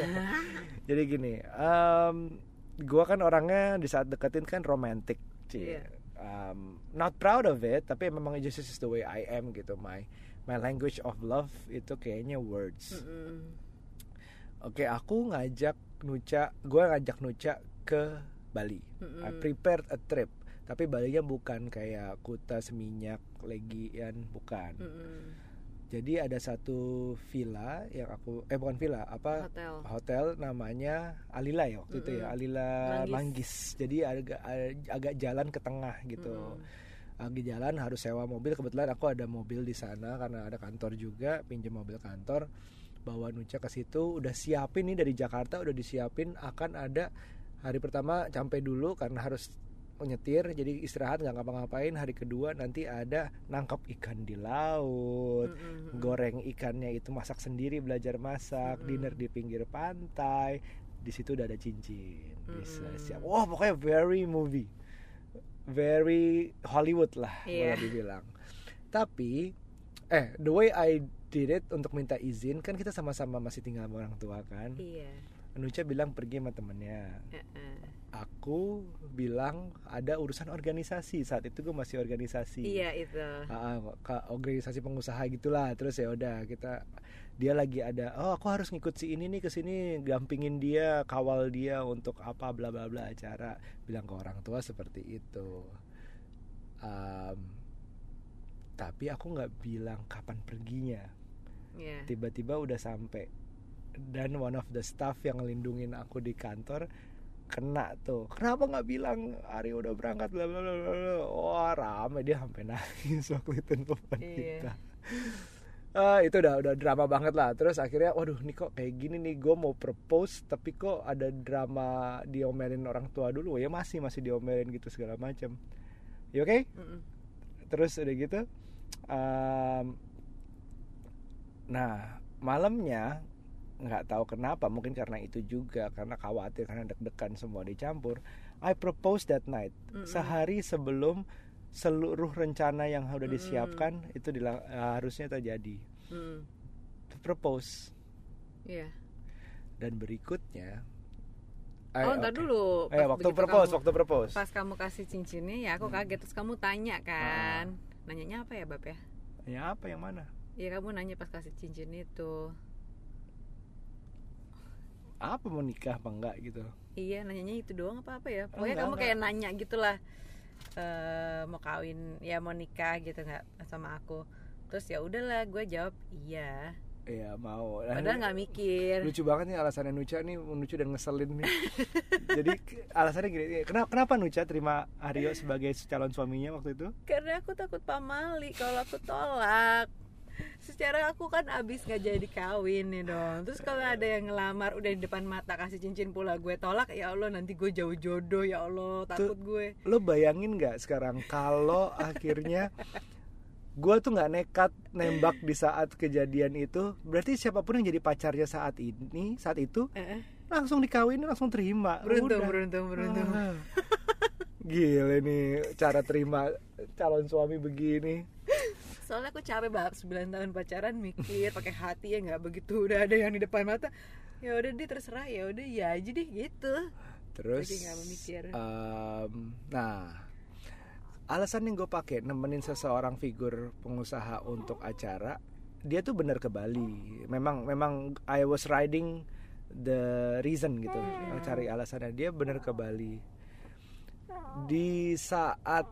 [SPEAKER 2] jadi gini um, gua kan orangnya di saat deketin kan romantic Cie.
[SPEAKER 1] Iya.
[SPEAKER 2] Um, not proud of it tapi memang just is the way I am gitu my my language of love itu kayaknya words
[SPEAKER 1] Mm-mm.
[SPEAKER 2] oke aku ngajak Nuca gua ngajak Nuca ke Bali
[SPEAKER 1] Mm-mm.
[SPEAKER 2] I prepared a trip tapi Balinya bukan kayak Kuta Seminyak Legian bukan
[SPEAKER 1] Mm-mm.
[SPEAKER 2] jadi ada satu villa yang aku eh bukan villa apa
[SPEAKER 1] hotel
[SPEAKER 2] hotel namanya Alila ya waktu itu ya. Alila
[SPEAKER 1] Manggis.
[SPEAKER 2] Manggis. jadi agak agak jalan ke tengah gitu
[SPEAKER 1] Mm-mm.
[SPEAKER 2] Lagi jalan harus sewa mobil. Kebetulan aku ada mobil di sana karena ada kantor juga pinjam mobil kantor. Bawa Nuca ke situ udah siapin nih dari Jakarta udah disiapin akan ada hari pertama sampai dulu karena harus nyetir jadi istirahat nggak ngapa-ngapain. Hari kedua nanti ada nangkap ikan di laut.
[SPEAKER 1] Mm-mm.
[SPEAKER 2] goreng ikannya itu masak sendiri belajar masak
[SPEAKER 1] Mm-mm.
[SPEAKER 2] dinner di pinggir pantai. Di situ udah ada cincin bisa
[SPEAKER 1] Mm-mm.
[SPEAKER 2] siap. Wah pokoknya very movie very Hollywood lah
[SPEAKER 1] Iya.
[SPEAKER 2] boleh dibilang tapi eh the way I did it untuk minta izin kan kita sama-sama masih tinggal sama orang tua kan
[SPEAKER 1] iya
[SPEAKER 2] Nucha bilang pergi sama temennya
[SPEAKER 1] Uh-uh.
[SPEAKER 2] Aku bilang ada urusan organisasi. Saat itu gue masih organisasi.
[SPEAKER 1] Iya itu.
[SPEAKER 2] Ke organisasi pengusaha gitulah. Terus ya udah kita dia lagi ada oh aku harus ngikut si ini nih ke sini gampingin dia kawal dia untuk apa bla bla bla acara. Bilang ke orang tua seperti itu. Am, tapi aku nggak bilang kapan perginya.
[SPEAKER 1] Iya.
[SPEAKER 2] tiba-tiba udah sampai. Dan one of the staff yang ngelindungin aku di kantor kena tuh. Kenapa nggak bilang Ari udah berangkat bla bla bla wah rame dia sampai nangis waktu itu
[SPEAKER 1] Iya.
[SPEAKER 2] kita. Ah, itu udah udah drama banget lah. Terus akhirnya waduh nih kok kayak gini nih gue mau propose tapi kok ada drama diomelin orang tua dulu. Ya masih masih diomelin gitu segala macam ya oke?
[SPEAKER 1] Mm-mm.
[SPEAKER 2] terus udah gitu um, nah malamnya nggak tahu kenapa mungkin karena itu juga karena khawatir karena deg-degan semua dicampur I propose that night.
[SPEAKER 1] Mm-mm.
[SPEAKER 2] sehari sebelum seluruh rencana yang udah
[SPEAKER 1] Mm-mm.
[SPEAKER 2] disiapkan itu dila- harusnya terjadi.
[SPEAKER 1] Mm-mm.
[SPEAKER 2] propose.
[SPEAKER 1] Iya.
[SPEAKER 2] Dan berikutnya
[SPEAKER 1] oh
[SPEAKER 2] eh,
[SPEAKER 1] ntar
[SPEAKER 2] oke.
[SPEAKER 1] dulu.
[SPEAKER 2] Eh waktu propose
[SPEAKER 1] kamu-
[SPEAKER 2] waktu propose.
[SPEAKER 1] pas kamu kasih cincinnya ya aku
[SPEAKER 2] Hmm.
[SPEAKER 1] kaget terus kamu tanya kan. Nanyanya apa ya bab ya?
[SPEAKER 2] Ya apa yang mana?
[SPEAKER 1] Ya kamu nanya pas kasih cincin itu
[SPEAKER 2] apa mau nikah apa enggak gitu?
[SPEAKER 1] Iya nanyanya itu doang apa apa ya. Pokoknya
[SPEAKER 2] Enggak,
[SPEAKER 1] kamu
[SPEAKER 2] enggak.
[SPEAKER 1] kayak nanya gitulah eh mau kawin ya mau nikah gitu nggak sama aku. Terus ya udahlah gue jawab iya.
[SPEAKER 2] Iya mau.
[SPEAKER 1] Padahal nggak mikir.
[SPEAKER 2] lucu banget nih alasannya Nucha nih Nucha udah ngeselin nih. Jadi alasannya gini kenapa kenapa Nucha terima Aryo sebagai calon suaminya waktu itu?
[SPEAKER 1] Karena aku takut pamali kalau aku tolak secara aku kan abis nggak jadi kawin nih dong. Terus kalau ada yang ngelamar udah di depan mata kasih cincin pula gue tolak ya allah nanti gue jauh jodoh ya allah takut gue.
[SPEAKER 2] lo bayangin nggak sekarang kalau akhirnya gue tuh nggak nekat nembak di saat kejadian itu berarti siapa pun yang jadi pacarnya saat ini saat itu
[SPEAKER 1] Eh,
[SPEAKER 2] langsung dikawinin langsung terima.
[SPEAKER 1] Beruntung
[SPEAKER 2] Udah.
[SPEAKER 1] beruntung beruntung.
[SPEAKER 2] Ah. Gila nih cara terima calon suami begini
[SPEAKER 1] soalnya aku capek banget 9 tahun pacaran mikir pakai hati ya nggak begitu udah ada yang di depan mata ya udah deh terserah ya udah ya aja deh gitu
[SPEAKER 2] Terus,
[SPEAKER 1] Jadi nggak memikir.
[SPEAKER 2] em, nah, alasan yang gue pakai nemenin seseorang figur pengusaha untuk acara, dia tuh bener ke Bali. Memang, memang I was riding the reason gitu, cari alasannya dia bener ke Bali. Di saat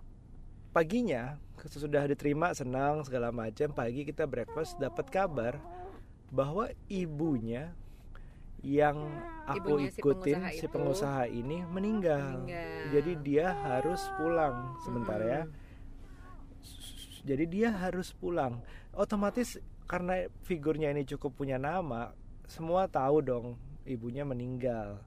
[SPEAKER 2] paginya sudah diterima senang segala macam pagi kita breakfast dapat kabar bahwa ibunya yang aku
[SPEAKER 1] Ibunya si
[SPEAKER 2] ikutin
[SPEAKER 1] pengusaha
[SPEAKER 2] si
[SPEAKER 1] itu.
[SPEAKER 2] pengusaha ini meninggal.
[SPEAKER 1] Meninggal.
[SPEAKER 2] Jadi dia harus pulang sebentar ya. Jadi dia harus pulang. Otomatis karena figurnya ini cukup punya nama, semua tahu dong ibunya meninggal.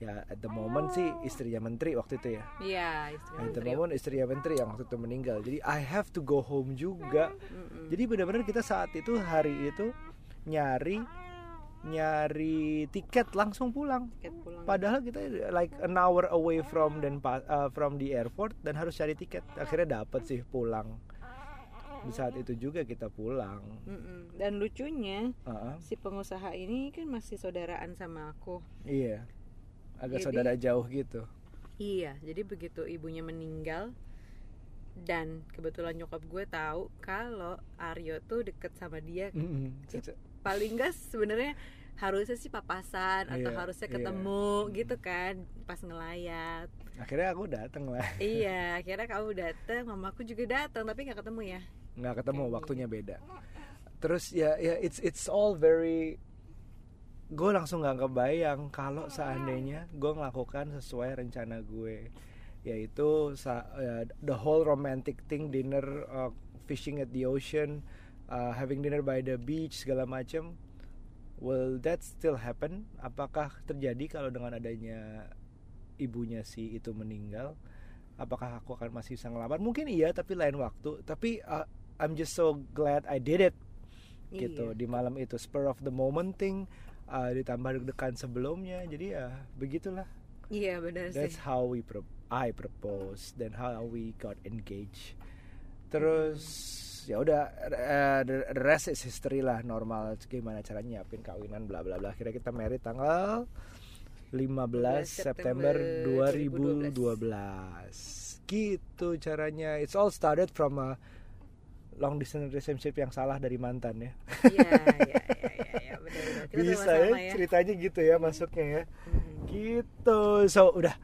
[SPEAKER 2] Ya, at the moment sih istrinya menteri waktu itu ya.
[SPEAKER 1] Iya, istri
[SPEAKER 2] At the moment istrinya menteri yang waktu itu meninggal. Jadi I have to go home juga.
[SPEAKER 1] Mm-mm.
[SPEAKER 2] Jadi benar-benar kita saat itu hari itu nyari nyari tiket langsung pulang.
[SPEAKER 1] Tiket pulang.
[SPEAKER 2] Padahal kita like an hour away from dan from the airport dan harus cari tiket. Akhirnya dapat sih pulang. Di saat itu juga kita pulang.
[SPEAKER 1] Mm-mm. Dan lucunya
[SPEAKER 2] Heeh,
[SPEAKER 1] si pengusaha ini kan masih saudaraan sama aku.
[SPEAKER 2] iya. Agak
[SPEAKER 1] Jadi-
[SPEAKER 2] saudara jauh gitu.
[SPEAKER 1] Iya, jadi begitu ibunya meninggal dan kebetulan nyokap gue tahu kalau Aryo tuh deket sama dia
[SPEAKER 2] Mm-mm.
[SPEAKER 1] Iya. paling enggak sebenarnya harusnya sih papasan atau
[SPEAKER 2] Iya,
[SPEAKER 1] harusnya
[SPEAKER 2] iya.
[SPEAKER 1] ketemu gitu kan pas ngelayat
[SPEAKER 2] Akhirnya aku datang lah.
[SPEAKER 1] iya akhirnya kamu datang mamaku juga datang tapi nggak ketemu ya
[SPEAKER 2] nggak ketemu
[SPEAKER 1] Kayak
[SPEAKER 2] waktunya beda terus ya ya it's it's all very gue langsung nggak kebayang kalau seandainya gue melakukan sesuai rencana gue. Yaitu ya, the whole romantic thing dinner uh, fishing at the ocean uh, having dinner by the beach segala macam will that still happen? Apakah terjadi kalau dengan adanya ibunya si itu meninggal? Apakah aku akan masih bisa ngelamar mungkin iya tapi lain waktu. Tapi uh, I'm just so glad I did it. Gitu
[SPEAKER 1] Iya.
[SPEAKER 2] di malam itu. Spur of the moment thing uh, ditambah deg-degan sebelumnya. Jadi ya begitulah.
[SPEAKER 1] Iya benar
[SPEAKER 2] that's
[SPEAKER 1] sih
[SPEAKER 2] how we pro I propose. Dan how we got engaged. Terus ya udah uh, the rest is history lah normal. Gimana caranya nyiapin kawinan bla bla bla. Akhirnya kita married tanggal 15 September
[SPEAKER 1] September
[SPEAKER 2] 2012 gitu caranya. It's all started from a long distance relationship yang salah dari mantan ya.
[SPEAKER 1] Iya iya iya
[SPEAKER 2] bisa ya
[SPEAKER 1] ya
[SPEAKER 2] ceritanya gitu ya masuknya ya
[SPEAKER 1] Mhm.
[SPEAKER 2] gitu so udah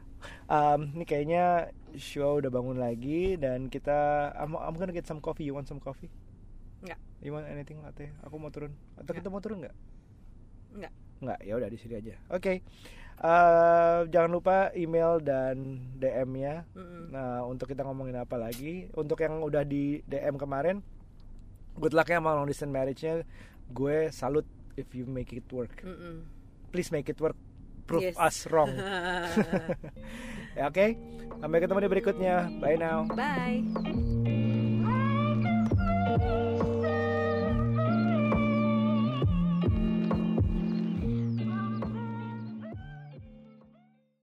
[SPEAKER 2] um, ini kayaknya show udah bangun lagi dan kita I'm, I'm gonna get some coffee you want some coffee
[SPEAKER 1] Nggak.
[SPEAKER 2] you want anything latte aku mau turun atau
[SPEAKER 1] Nggak.
[SPEAKER 2] kita mau turun nggak
[SPEAKER 1] Nggak.
[SPEAKER 2] nggak ya udah di sini aja oke Uh, jangan lupa email dan DM nya
[SPEAKER 1] Mm-mm.
[SPEAKER 2] Nah, untuk kita ngomongin apa lagi? Untuk yang udah di DM kemarin, good luck ya sama long distance marriage-nya. Gue salut if you make it work.
[SPEAKER 1] Mm-mm.
[SPEAKER 2] Please make it work. Prove
[SPEAKER 1] Yes.
[SPEAKER 2] us wrong. ya, Oke, sampai ketemu di berikutnya. Bye now.
[SPEAKER 1] bye